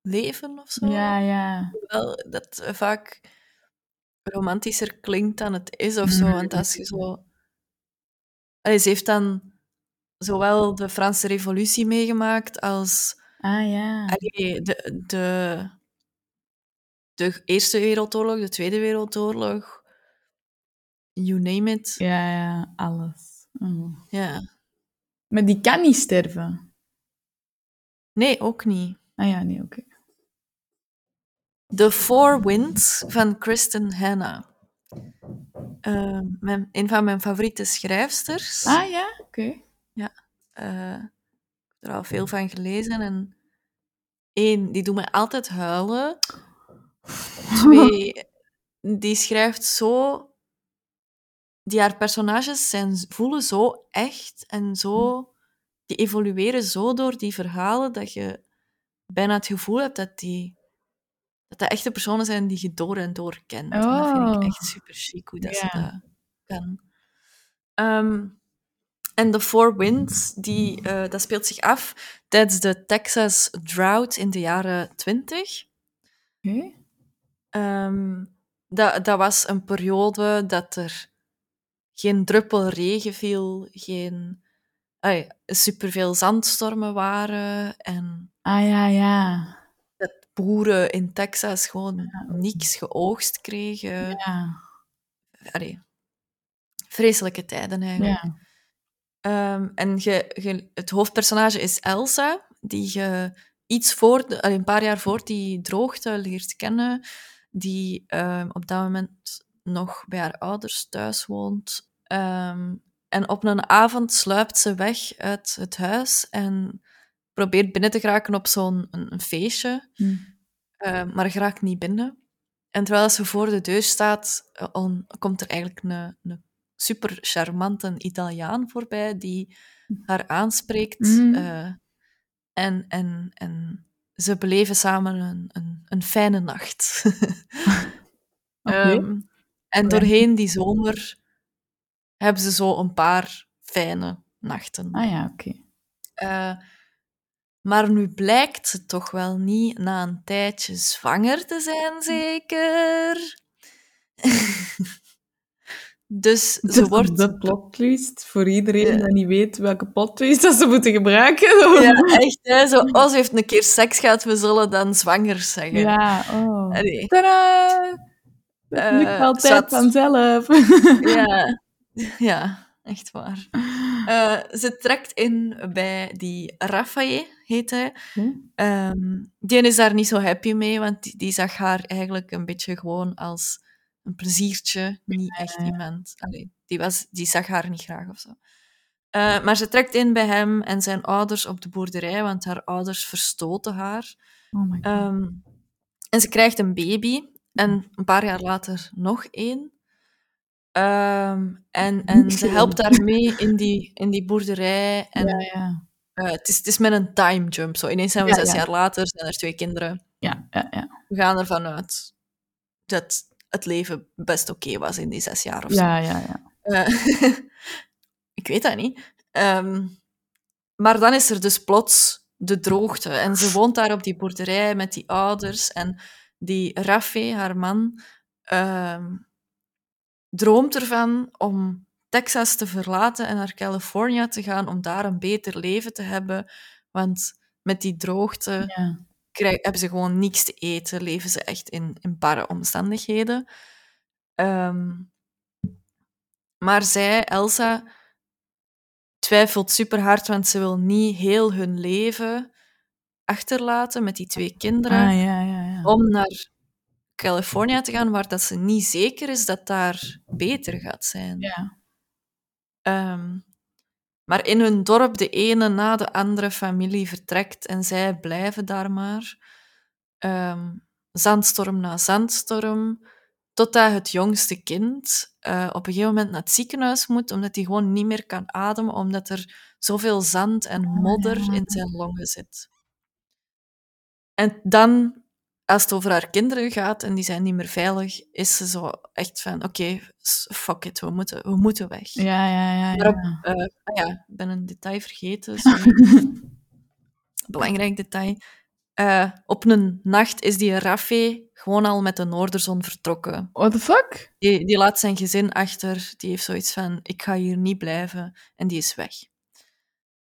leven of zo. Ja, ja. Wel, dat vaak romantischer klinkt dan het is of zo. Want als je zo... Allee, ze heeft dan zowel de Franse revolutie meegemaakt als Ah, ja. allee, de, de, de Eerste Wereldoorlog, de Tweede Wereldoorlog. You name it. Ja, ja, alles. Oh. Ja. Maar die kan niet sterven. Nee, ook niet. Ah ja, nee, oké. The Four Winds van Kristen Hanna. Eh, mijn, een van mijn favoriete schrijfsters. Ah ja, oké. Eh, ik heb er al veel van gelezen. En één, die doet mij altijd huilen. Twee, die schrijft zo... Die haar personages zijn, voelen zo echt en zo... Die evolueren zo door die verhalen dat je bijna het gevoel hebt dat die... Dat dat echte personen zijn die je door en door kent. En dat vind ik Oh. echt super chic hoe dat ze Ja. dat kan. Ehm, en The Four Winds, die, eh, dat speelt zich af tijdens de Texas drought in de jaren 20. Oké. Ehm, dat, dat was een periode dat er geen druppel regen viel, geen ai, superveel zandstormen waren en Ah ja, ja. dat boeren in Texas gewoon niks geoogst kregen. Ja. Allee, vreselijke tijden eigenlijk. Ja. Ehm, en je, je- het hoofdpersonage is Elsa, die je iets voor, de- een paar jaar voor die droogte leert kennen, die ehm, op dat moment nog bij haar ouders thuis woont. Ehm, en op een avond sluipt ze weg uit het huis en probeert binnen te geraken op zo'n een, een feestje, Hm. eh, maar geraakt niet binnen. En terwijl ze voor de deur staat, eh, on- komt er eigenlijk een, een super charmante Italiaan voorbij die haar aanspreekt. Mhm. eh, en, en, en ze beleven samen een, een, een fijne nacht. Oké. Ehm, en doorheen die zomer hebben ze zo een paar fijne nachten. Ah ja, oké. Eh, maar nu blijkt ze toch wel niet na een tijdje zwanger te zijn, zeker? dus ze Dus wordt... De plot twist voor iedereen Ja. die niet weet welke plot twist dat ze moeten gebruiken. Ja, echt, hè? Zo, oh, ze heeft een keer seks gehad, we zullen dan zwanger zeggen. Ja, oh. Allee, Tadaa! Dat Eh, lukt altijd zat. vanzelf. ja. ja, echt waar. Eh, ze trekt in bij die Raffaele, heet hij. Hm? Ehm, die is daar niet zo happy mee, want die, die zag haar eigenlijk een beetje gewoon als een pleziertje, niet echt iemand. Allee, die, was, die zag haar niet graag of zo. Eh, maar ze trekt in bij hem en zijn ouders op de boerderij, want haar ouders verstoten haar. Oh my god. Ehm, en ze krijgt een baby en een paar jaar later nog één. Ehm, en, en ze helpt haar mee in die, in die boerderij. En ja, ja. eh, het, is, het is met een time jump. Zo. Ineens zijn we Ja, zes ja. jaar later, zijn er twee kinderen. Ja, ja, ja. We gaan ervan uit dat het leven best oké was in die zes jaar of zo. Ja, ja, ja. Eh, ik weet dat niet. Ehm, maar dan is er dus plots de droogte. En ze woont daar op die boerderij met die ouders. En die Raffe, haar man, ehm, droomt ervan om Texas te verlaten en naar Californië te gaan om daar een beter leven te hebben. Want met die droogte ja. Krijg, hebben ze gewoon niks te eten, leven ze echt in, in barre omstandigheden. Ehm, maar zij, Elsa, twijfelt super hard, want ze wil niet heel hun leven achterlaten met die twee kinderen, Ah, ja, ja, ja. om naar Californië te gaan, waar dat ze niet zeker is dat daar beter gaat zijn. Ja. Ehm, maar in hun dorp de ene na de andere familie vertrekt en zij blijven daar maar. Ehm, zandstorm na zandstorm, totdat het jongste kind eh, op een gegeven moment naar het ziekenhuis moet, omdat hij gewoon niet meer kan ademen, omdat er zoveel zand en modder ja. in zijn longen zit. En dan als het over haar kinderen gaat en die zijn niet meer veilig, is ze zo echt van, oké, fuck it, we moeten, we moeten weg. Ja, ja, ja. Maar op, ja. eh, ah ja, ik ben een detail vergeten. Belangrijk detail. Eh, op een nacht is die Raffe gewoon al met de Noorderzon vertrokken. What the fuck? Die, die laat zijn gezin achter. Die heeft zoiets van, ik ga hier niet blijven. En die is weg.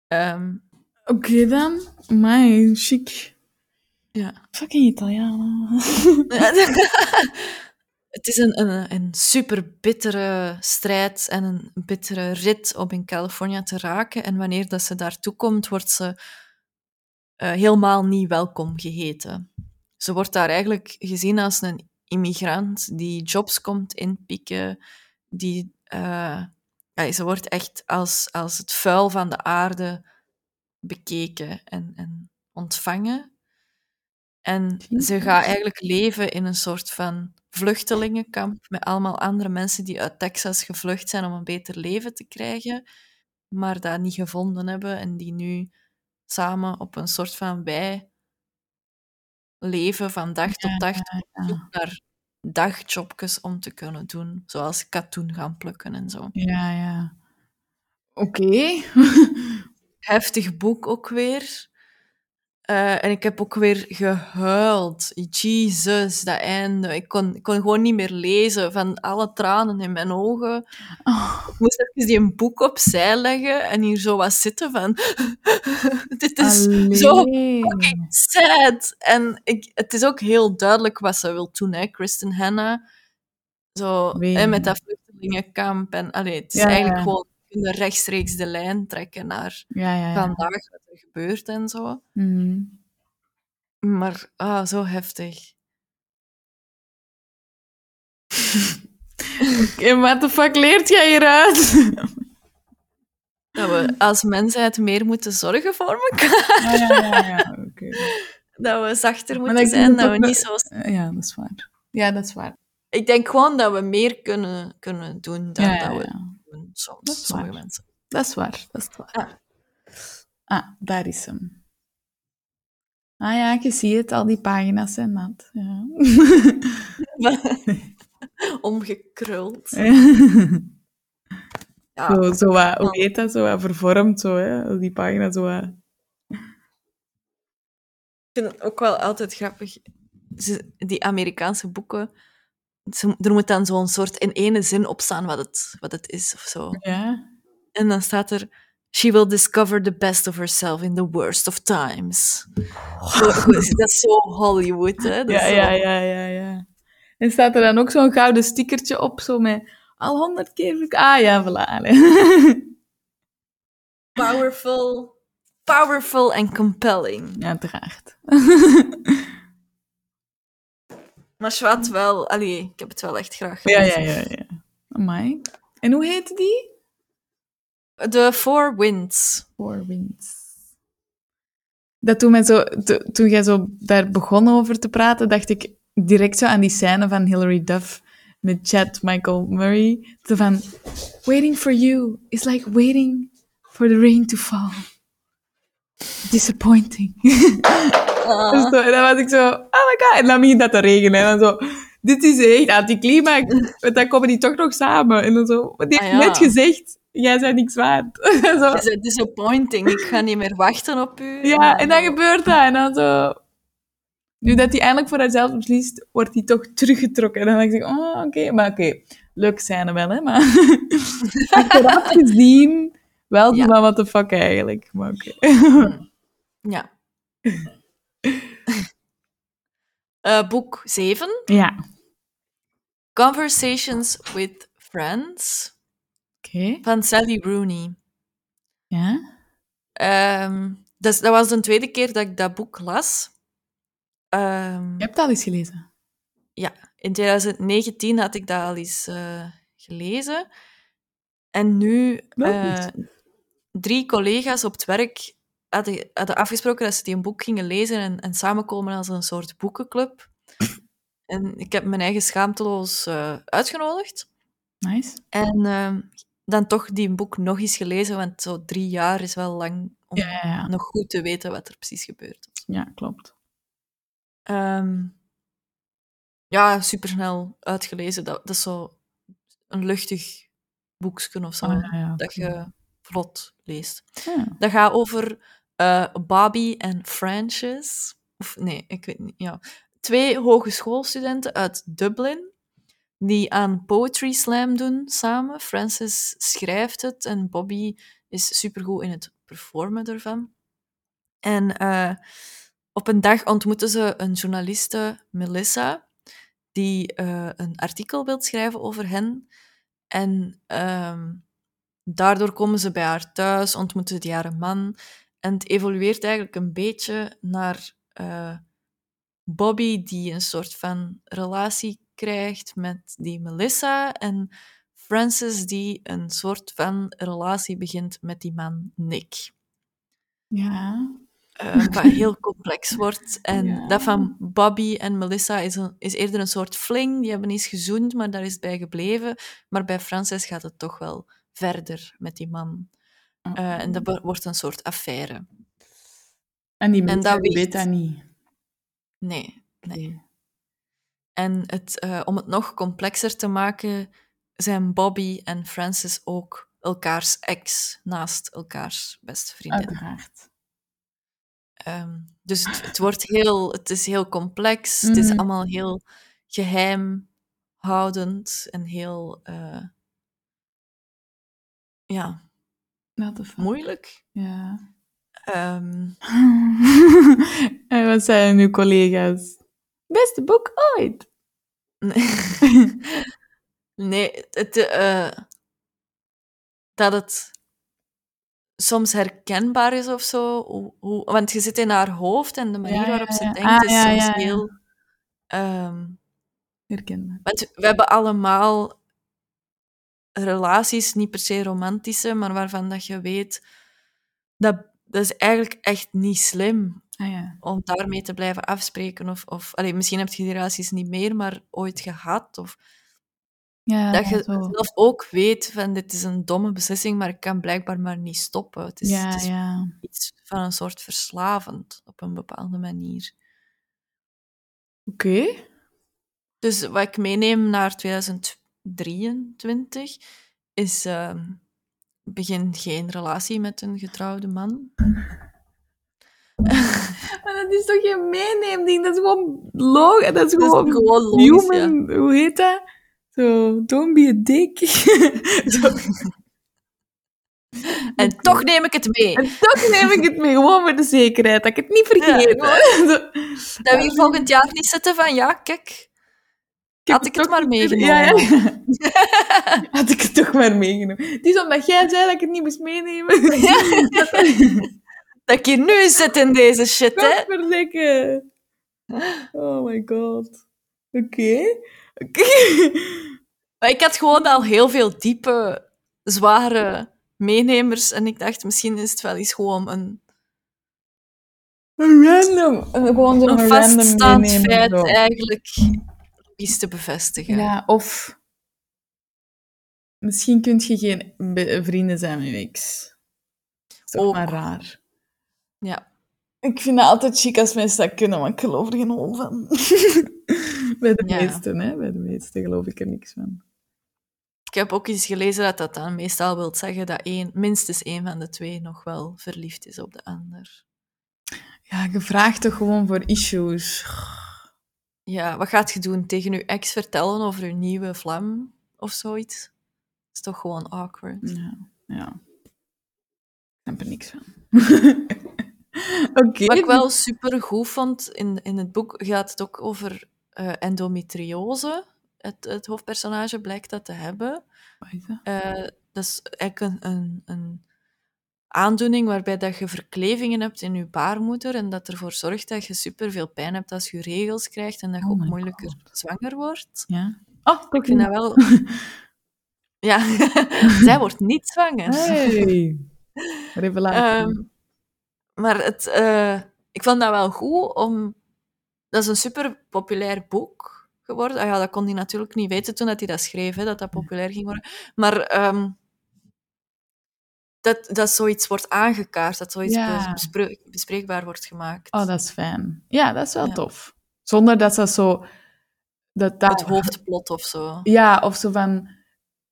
Ehm, Oké dan. My, chic. Ja. Fucking Italianen. Het is een, een, een super bittere strijd en een bittere rit om in Californië te raken. En wanneer dat ze daartoe komt, wordt ze eh, helemaal niet welkom geheten. Ze wordt daar eigenlijk gezien als een immigrant die jobs komt inpikken, die... eh, ja, ze wordt echt als, als het vuil van de aarde bekeken en, en ontvangen. En ze gaat eigenlijk leven in een soort van vluchtelingenkamp met allemaal andere mensen die uit Texas gevlucht zijn om een beter leven te krijgen, maar dat niet gevonden hebben en die nu samen op een soort van wij leven van dag tot dag op zoek naar dagjobjes om te kunnen doen, zoals katoen gaan plukken en zo. Ja, ja. Oké. Heftig boek ook weer. Eh, en ik heb ook weer gehuild. Jesus, dat einde. Ik kon, ik kon gewoon niet meer lezen van alle tranen in mijn ogen. Oh, Ik moest even die een boek opzij leggen en hier zo wat zitten van... Dit is zo fucking sad. En ik, het is ook heel duidelijk wat ze wil doen, hè. Kristen Hanna. Zo, hè, met dat vluchtelingenkamp. En, allee, het is ja, eigenlijk ja. gewoon kunnen rechtstreeks de lijn trekken naar Ja, ja, ja. vandaag, wat er gebeurt en zo. Mhm. Maar, ah, zo heftig. Oké, what the fuck leert jij hieruit? Dat we als mensheid meer moeten zorgen voor elkaar. Ah, ja, ja, ja. Oké. Dat we zachter moeten dat zijn, dat we niet zo... Ja, dat is waar. Ja, dat is waar. Ik denk gewoon dat we meer kunnen, kunnen doen dan Ja, dat we. Doen soms, Dat is sommige waar. mensen. Dat is waar. Dat is waar. Ah. Ah, daar is hem. Ah ja, je ziet het, al die pagina's zijn nat. Ja. Omgekruld. Ja, zo, zo wat, hoe heet dat? Zo wat vervormd, zo, hè? Die pagina's zo wat... ik vind het ook wel altijd grappig. Die Amerikaanse boeken, er moet dan zo'n soort in ene zin opstaan wat het, wat het is of zo. Ja. En dan staat er... She will discover the best of herself in the worst of times. Zo- dat is zo Hollywood, hè? Dat Ja, zo- ja, ja, ja, ja. En staat er dan ook zo'n gouden stickertje op, zo met al honderd keer... Ah ja, voilà. Powerful, powerful and compelling. Ja, uiteraard. Maar Schwat wel... Allee, ik heb het wel echt graag Ja, ja, ja, ja. Amai. En hoe heette die? The Four Winds. Four Winds. Dat toen, mij zo, to- toen jij zo daar begon over te praten, dacht ik direct zo aan die scène van Hilary Duff met Chad Michael Murray. Zo van, waiting for you is like waiting for the rain to fall. Disappointing. Dus en dan was ik zo, oh my god. En dan begint dat te regenen. En dan zo, dit is echt anticlimax. Want dan komen die toch nog samen. En dan zo, wat die heeft Ah, ja. net gezegd, jij bent niks waard. zo. Is het disappointing? Ik ga niet meer wachten op u. Ja, en dan gebeurt dat. En dan zo... Nu dat hij eindelijk voor haarzelf beslist, wordt hij toch teruggetrokken. En dan denk ik, oh, oké. Maar oké, leuk zijn er wel, hè. Maar achteraf gezien, wel Ja. van, what the fuck eigenlijk. Maar oké. Ja. Eh, boek 7. Ja. Conversations with Friends. Oké. Van Sally Rooney. Ja. Ehm, dus dat was de tweede keer dat ik dat boek las. Ehm, Je hebt het al eens gelezen. Ja, in 2019 had ik dat al eens eh, gelezen. En nu, goed. drie collega's op het werk hadden, hadden afgesproken dat ze die een boek gingen lezen en, en samenkomen als een soort boekenclub. En ik heb mijn eigen schaamteloos eh, uitgenodigd. Nice. En ehm, dan toch die boek nog eens gelezen, want zo drie jaar is wel lang om Ja, ja, ja. nog goed te weten wat er precies gebeurt. Ja, klopt. Ehm, ja, supersnel uitgelezen. Dat, dat is zo een luchtig boekje of zo. Ah, dat je vlot leest. Ja. Dat gaat over eh, Bobby en Frances. Of nee, ik weet niet. Ja. Twee hogeschoolstudenten uit Dublin die aan Poetry Slam doen samen. Frances schrijft het en Bobby is supergoed in het performen ervan. En eh, op een dag ontmoeten ze een journaliste, Melissa, die eh, een artikel wil schrijven over hen. En ehm, daardoor komen ze bij haar thuis, ontmoeten die haar man. En het evolueert eigenlijk een beetje naar eh, Bobby, die een soort van relatie krijgt met die Melissa. En Frances, die een soort van relatie begint met die man Nick. Ja. Eh, wat heel complex wordt. En Ja. dat van Bobby en Melissa is, een, is eerder een soort fling. Die hebben eens gezoend, maar daar is het bij gebleven. Maar bij Frances gaat het toch wel verder met die man. Eh, en dat wo- wordt een soort affaire. En die En mensen dat weegt- weet dat niet. Nee, nee. En het, eh, om het nog complexer te maken, zijn Bobby en Frances ook elkaars ex naast elkaars beste. Uiteraard. Ehm, dus het, het wordt heel, het is heel complex. Het is Mhm. allemaal heel geheimhoudend en heel, eh, ja, moeilijk. Ja. Ehm, en wat zijn uw collega's? Beste boek ooit. nee, het, eh, dat het soms herkenbaar is of zo. Hoe, hoe, want je zit in haar hoofd en de manier Ja, waarop ze ja. denkt Ah, is soms ja, heel... ehm, Herkenbaar. Want we hebben allemaal relaties, niet per se romantische, maar waarvan dat je weet dat dat is eigenlijk echt niet slim Ah ja. om daarmee te blijven afspreken. Of, of allee, misschien heb je die relaties niet meer, maar ooit gehad. Of Ja, dat je zo. zelf ook weet van dit is een domme beslissing, maar ik kan blijkbaar maar niet stoppen. Het is, ja, het is iets van een soort verslavend op een bepaalde manier. Oké. Dus wat ik meeneem naar 2023 is ehm, begin geen relatie met een getrouwde man. Maar dat is toch geen meeneemding? Dat is gewoon logisch. Dat is Dat is gewoon, gewoon logisch, ja. human. Hoe heet dat? Zo, don't be a dick. En toch neem ik het mee. En toch neem ik het mee, gewoon voor de zekerheid, dat ik het niet vergeet. Dat we hier volgend jaar niet zitten van, ja, kijk, had ik het maar meegenomen. Ja, ja. Had ik het toch maar meegenomen. Het is omdat jij zei dat ik het niet moest meenemen. Dat hier nu zit in deze shit, hè. Godverdikke. Oh my god. Oké. Oké. Ik had gewoon al heel veel diepe, zware meenemers. En ik dacht, misschien is het wel eens gewoon een, Een random. Gewoon een random vaststaand feit eigenlijk iets te bevestigen. Ja, of... Misschien kun je geen vrienden zijn met ex. Dat is Ook. maar raar. Ja. Ik vind het altijd chic als mensen dat kunnen, maar ik geloof er geen hol van. Bij de Ja. meesten, hè. Bij de meesten geloof ik er niks van. Ik heb ook eens gelezen dat dat dan meestal wil zeggen dat één, minstens één van de twee nog wel verliefd is op de ander. Ja, je vraagt toch gewoon voor issues. Ja, wat gaat je doen? Tegen je ex vertellen over je nieuwe vlam of zoiets? Dat is toch gewoon awkward. Ja, ja. Ik heb er niks van. Oké. Wat ik wel super goed vond in, in het boek, gaat het ook over eh, endometriose. Het, het hoofdpersonage blijkt dat te hebben. Wat is dat? Eh, dat is eigenlijk een, een, een aandoening waarbij dat je verklevingen hebt in je baarmoeder en dat ervoor zorgt dat je superveel pijn hebt als je regels krijgt en dat je Oh ook moeilijker God. zwanger wordt. Ja. Oh, Ik vind dat wel... Ja, zij wordt niet zwanger. Hey. Revelatie. Ehm, maar het, eh, ik vond dat wel goed, om... Dat is een super populair boek geworden. Ah ja, dat kon hij natuurlijk niet weten toen dat hij dat schreef, hè, dat dat populair ging worden. Maar ehm, dat, dat zoiets wordt aangekaart, dat zoiets Ja. bespre- bespreekbaar wordt gemaakt. oh, dat is fijn. Ja, dat is wel Ja. tof. Zonder dat ze zo dat, dat Het hoofdplot of zo. Ja, of zo van...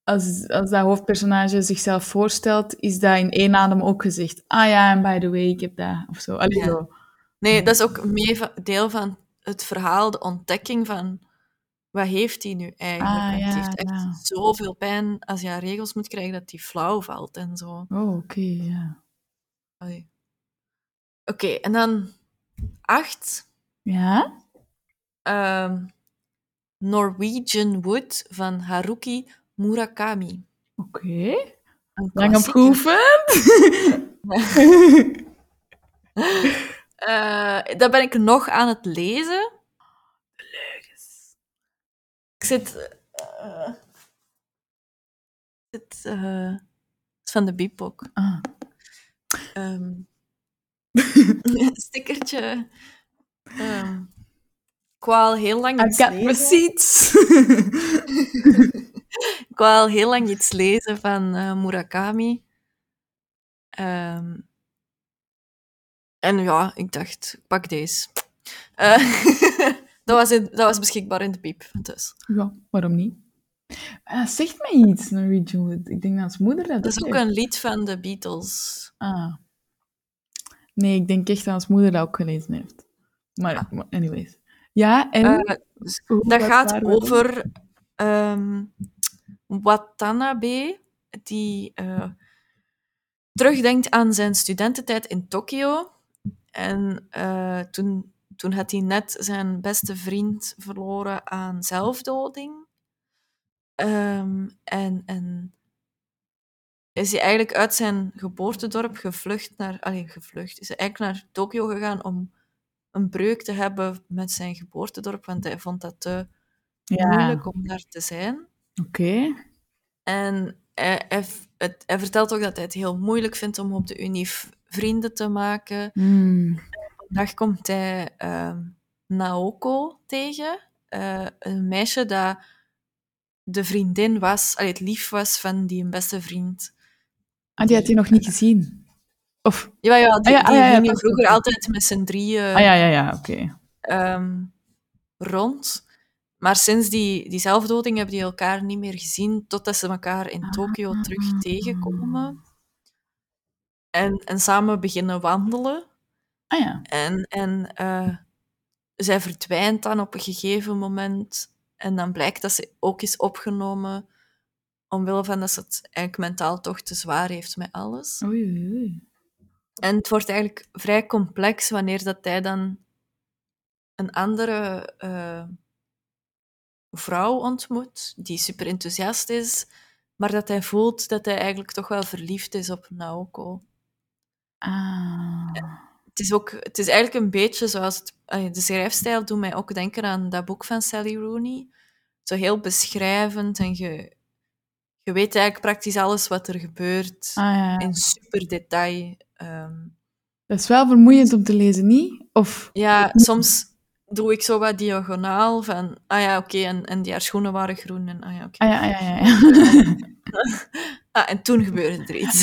Als, als dat hoofdpersonage zichzelf voorstelt, is dat in één adem ook gezegd. Ah ja, en by the way, ik heb dat. Of zo. Allee, Ja. zo. Nee, dat is ook mee deel van het verhaal, de ontdekking van wat heeft hij nu eigenlijk? Ah, Want ja, hij heeft echt ja. zoveel pijn als hij aan regels moet krijgen dat hij flauw valt en zo. Oh, oké, ja. Oké, en dan acht. Ja? ehm, Norwegian Wood van Haruki Murakami. Oké. Een Lang geoefend? Eh, dat ben ik nog aan het lezen. Ik zit... eh, ik zit eh, het is van de Bipok. Ah. Ehm stickertje. Ehm ik wou al heel lang I iets lezen. Ik wou al heel lang iets lezen van eh, Murakami. Ehm, en ja, ik dacht, pak deze. Eh, dat, was in- dat was beschikbaar in de piep. Dus. ja, waarom niet? Ah, zegt mij iets, Wood. Ik denk dat als moeder dat Dat is ook heeft. een lied van de Beatles. Ah. Nee, ik denk echt dat als moeder dat ook gelezen heeft. Maar, maar anyways. Ja, en? Eh, dus dat gaat over ehm, Watanabe, die eh, terugdenkt aan zijn studententijd in Tokio. En eh, toen, toen had hij net zijn beste vriend verloren aan zelfdoding. Ehm, en, en is hij eigenlijk uit zijn geboortedorp gevlucht naar... Allee, gevlucht. Is hij eigenlijk naar Tokio gegaan om een breuk te hebben met zijn geboortedorp, want hij vond dat te Ja. moeilijk om daar te zijn. Oké. En hij, hij, het, hij vertelt ook dat hij het heel moeilijk vindt om op de unie v- vrienden te maken. Hmm. Vandaag komt hij ehm, Naoko tegen, eh, een meisje dat de vriendin was, allee, het lief was van die een beste vriend. Ah, die had hij nog niet gezien. Of... Ja, ja, die, Ah ja, ah ja, ja, vroeger altijd met z'n drieën Ah ja, ja, ja, oké. ehm, rond. Maar sinds die, die zelfdoding hebben die elkaar niet meer gezien, totdat ze elkaar in Tokio Ah. terug tegenkomen. En, en samen beginnen wandelen. Ah ja. En, en eh, zij verdwijnt dan op een gegeven moment. En dan blijkt dat ze ook is opgenomen omwille van dat ze het eigenlijk mentaal toch te zwaar heeft met alles. Oei, oei, oei. En het wordt eigenlijk vrij complex wanneer dat hij dan een andere eh, vrouw ontmoet, die super enthousiast is, maar dat hij voelt dat hij eigenlijk toch wel verliefd is op Naoko. Ah. Het is, ook, het is eigenlijk een beetje zoals... Het, de schrijfstijl doet mij ook denken aan dat boek van Sally Rooney. Zo heel beschrijvend en je, je weet eigenlijk praktisch alles wat er gebeurt Ah ja. in super detail. Ehm, Dat is wel vermoeiend om te lezen, niet? Of... Ja, soms doe ik zo wat diagonaal van, ah ja, oké, en, en die haar schoenen waren groen en ah ja, oké. Ah ja, ah, ja, ja. ja. Ah, en toen gebeurde er iets.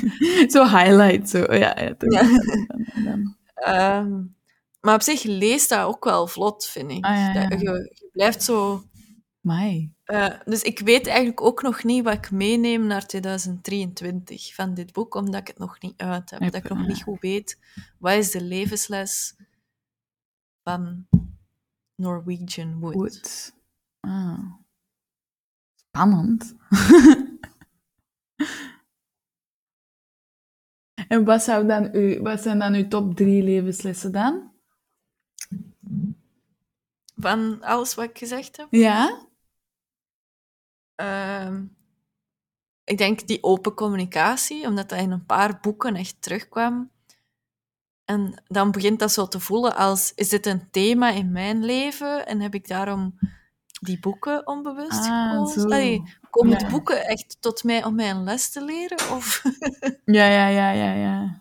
zo highlight, zo. Ja, ja. Ja. Dan- dan- Ehm, maar op zich leest dat ook wel vlot, vind ik. Ah, ja, ja. Dat, je, je blijft zo... Mai. eh, dus ik weet eigenlijk ook nog niet wat ik meeneem naar 2023 van dit boek, omdat ik het nog niet uit heb. Dat ik nog niet goed weet, wat is de levensles van Norwegian Wood. Goed. Ah. Spannend. en wat, zou dan uw, wat zijn dan uw top drie levenslessen dan? Van alles wat ik gezegd heb. Ja? Ehm, ik denk die open communicatie, omdat dat in een paar boeken echt terugkwam. En dan begint dat zo te voelen als, is dit een thema in mijn leven? En heb ik daarom die boeken onbewust Ah. Allee, komen Ja. de boeken echt tot mij om mij een les te leren? Of, Ja, ja, ja, ja, ja.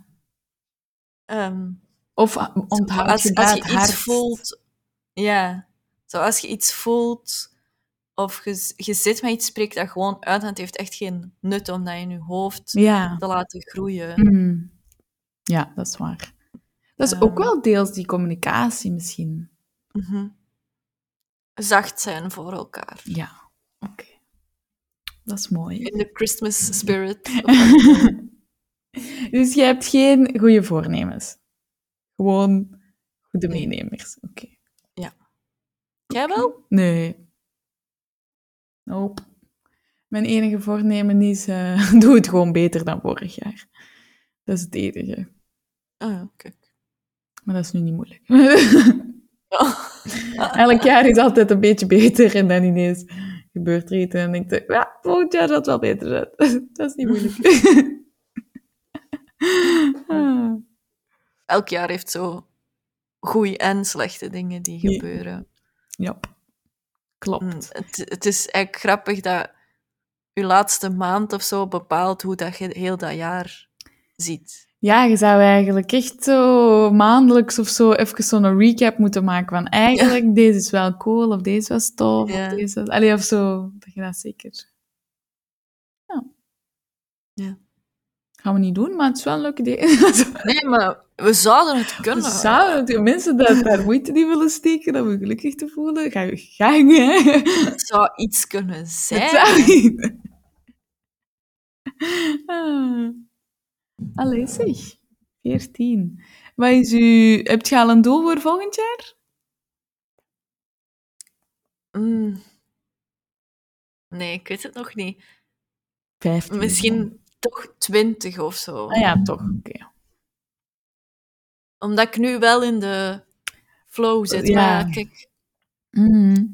ehm, Of onthoud als, je als je iets voelt... Ja, zoals je iets voelt... Of je, je zit met iets, spreekt dat gewoon uit. En het heeft echt geen nut om dat in je hoofd Ja. te laten groeien. Mm. Ja, dat is waar. Dat is ook Ehm. wel deels die communicatie misschien. Mhm. Zacht zijn voor elkaar. Ja, oké. Dat is mooi. In de Christmas spirit. Dus je hebt geen goede voornemens. Gewoon goede meenemers. Oké. Jij wel? Nee. Nope. Mijn enige voornemen is, eh, doe het gewoon beter dan vorig jaar. Dat is het enige. Ah, ja, kijk. Maar dat is nu niet moeilijk. Oh. Elk jaar is altijd een beetje beter en dan ineens gebeurt er iets en dan denk ik, ja, volgend jaar zal het wel beter zijn. Dat is niet moeilijk. Ah. Elk jaar heeft zo goede en slechte dingen die gebeuren. Ja, klopt. Mm, Het, het is eigenlijk grappig dat je laatste maand of zo bepaalt hoe dat je heel dat jaar ziet. Ja, je zou eigenlijk echt zo maandelijks of zo even zo'n recap moeten maken van eigenlijk, deze is wel cool, of deze was tof, Ja. of deze was... Allee, of zo. Dat je dat zeker... Ja. Ja. Gaan we niet doen, maar het is wel een leuk idee. Nee, maar we zouden het kunnen. Zouden de mensen dat daar moeite in willen steken om je gelukkig te voelen, ga je gang, hè. Het zou iets kunnen Het zijn. zou niet. Ah. Allee, zeg. 14. Wat is u... Hebt je al een doel voor volgend jaar? Mm. Nee, ik weet het nog niet. 15. Misschien toch twintig of zo. Ah ja, toch. Oké. Omdat ik nu wel in de flow zit. Ja. Maar kijk, Mhm.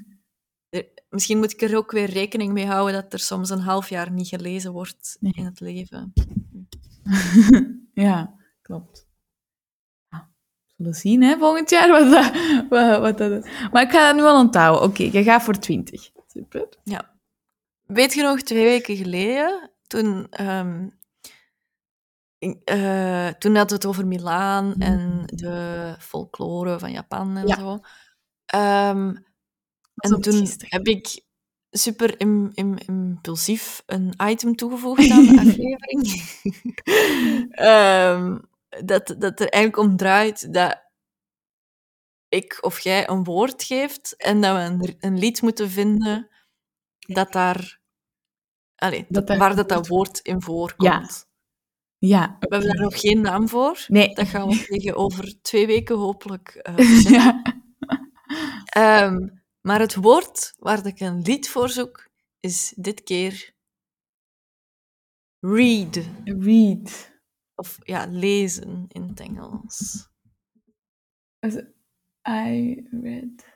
er- misschien moet ik er ook weer rekening mee houden dat er soms een half jaar niet gelezen wordt Nee. in het leven. ja, klopt. Ja, we zullen zien, hè, volgend jaar. Wat dat, wat, wat dat Maar ik ga dat nu al onthouden. Oké, je gaat voor 20. Super. Weet je nog, twee weken geleden, toen, ehm, eh, toen hadden we het over Milaan en de folklore van Japan en Ja. zo. Ehm, en toen heb ik super im, im- impulsief een item toegevoegd aan de aflevering. Ehm, dat, dat er eigenlijk om draait dat ik of jij een woord geeft en dat we een, een lied moeten vinden dat daar, allee, Dat waar dat, dat woord- in voorkomt. Ja. We hebben daar nog geen naam voor. Nee. Dat gaan we tegen over twee weken hopelijk verzinnen. ja. Maar het woord waar ik een lied voor zoek, is dit keer read. Read. Of ja, lezen in het Engels. I read.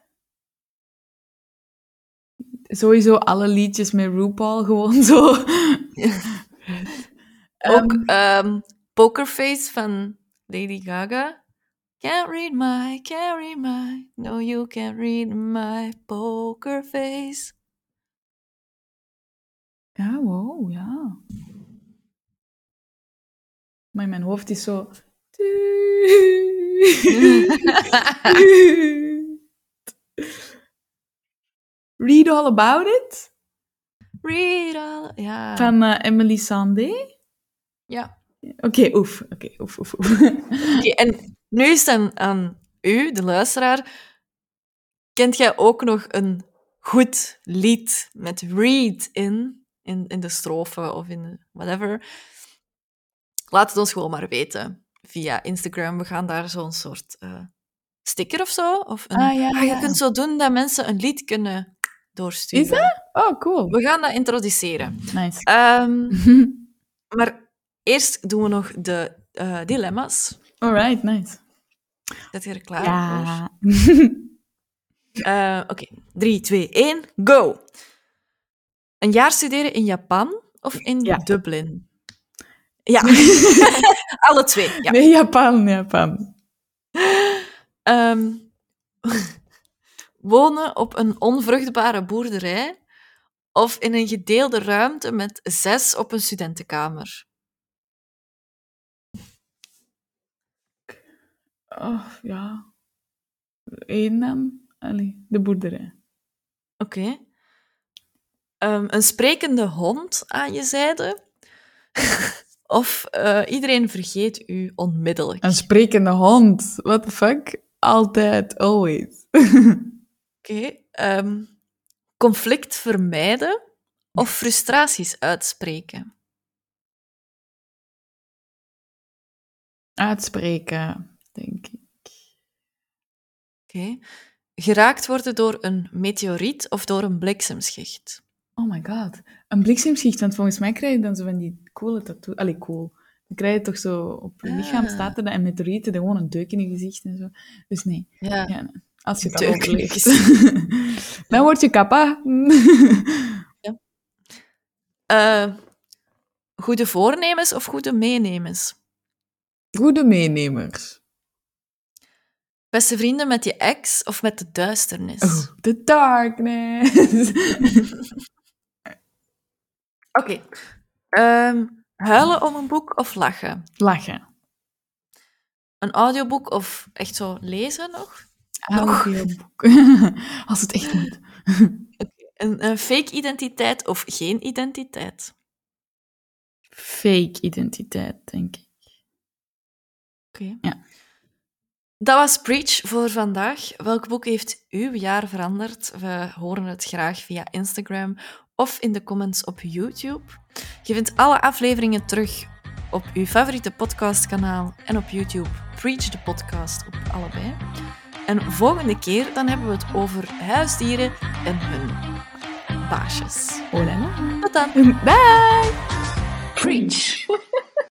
Sowieso alle liedjes met RuPaul gewoon zo. Ook ehm, Pokerface van Lady Gaga. Can't read my, can't read my, no you can't read my poker face. ja, wow, ja. Maar mijn hoofd is zo. Read All About It read all... Ja. van eh, Emily Sandé. ja. Oké, oef. Oké, oef, oef, oef. Oké, en nu is het aan, aan u, de luisteraar. Kent jij ook nog een goed lied met read in, in, in de strofe of in whatever? Laat het ons gewoon maar weten via Instagram. We gaan daar zo'n soort eh, sticker of zo. Of een, Ah, ja, je kunt zo doen dat mensen een lied kunnen doorsturen. Is dat? Oh, cool. We gaan dat introduceren. Nice. Ehm, maar eerst doen we nog de eh, dilemma's. Alright, nice. Zet je er klaar voor? Ja. Eh, Oké, 3, 2, 1, go! Een jaar studeren in Japan of in Ja. Dublin? Ja, alle twee. Ja. Nee, Japan, Japan. Ehm, wonen op een onvruchtbare boerderij of in een gedeelde ruimte met zes op een studentenkamer? Oh, ja. Allee, de boerderij. Oké. Ehm, een sprekende hond aan je zijde of eh, iedereen vergeet u onmiddellijk? Een sprekende hond. What the fuck? Altijd, always. Oké. ehm, conflict vermijden of frustraties uitspreken? Uitspreken, denk ik. Oké. Geraakt worden door een meteoriet of door een bliksemschicht? Oh my god. Een bliksemschicht, want volgens mij krijg je dan zo van die coole tattoo. Allee, cool. Dan krijg je toch zo op je lichaam Ah. staat er dan en meteorieten, dan gewoon een deuk in je gezicht en zo. Dus nee. Ja. Ja, nee. Als je het overleeft. dan word je kappa. Eh, goede voornemens of goede meenemens? Goede meenemers. Beste vrienden met je ex of met de duisternis? Oh, the darkness. Oké. Ehm, huilen om een boek of lachen? Lachen. Een audioboek of echt zo lezen nog? Audioboek. Als het echt moet. Een, een fake identiteit of geen identiteit? Fake identiteit, denk ik. Oké. Ja. Dat was Preach voor vandaag. Welk boek heeft uw jaar veranderd? We horen het graag via Instagram of in de comments op YouTube. Je vindt alle afleveringen terug op uw favoriete podcastkanaal en op YouTube Preach de podcast op allebei. En volgende keer dan hebben we het over huisdieren en hun baasjes. Oh la la. Tot dan! Bye! Preach.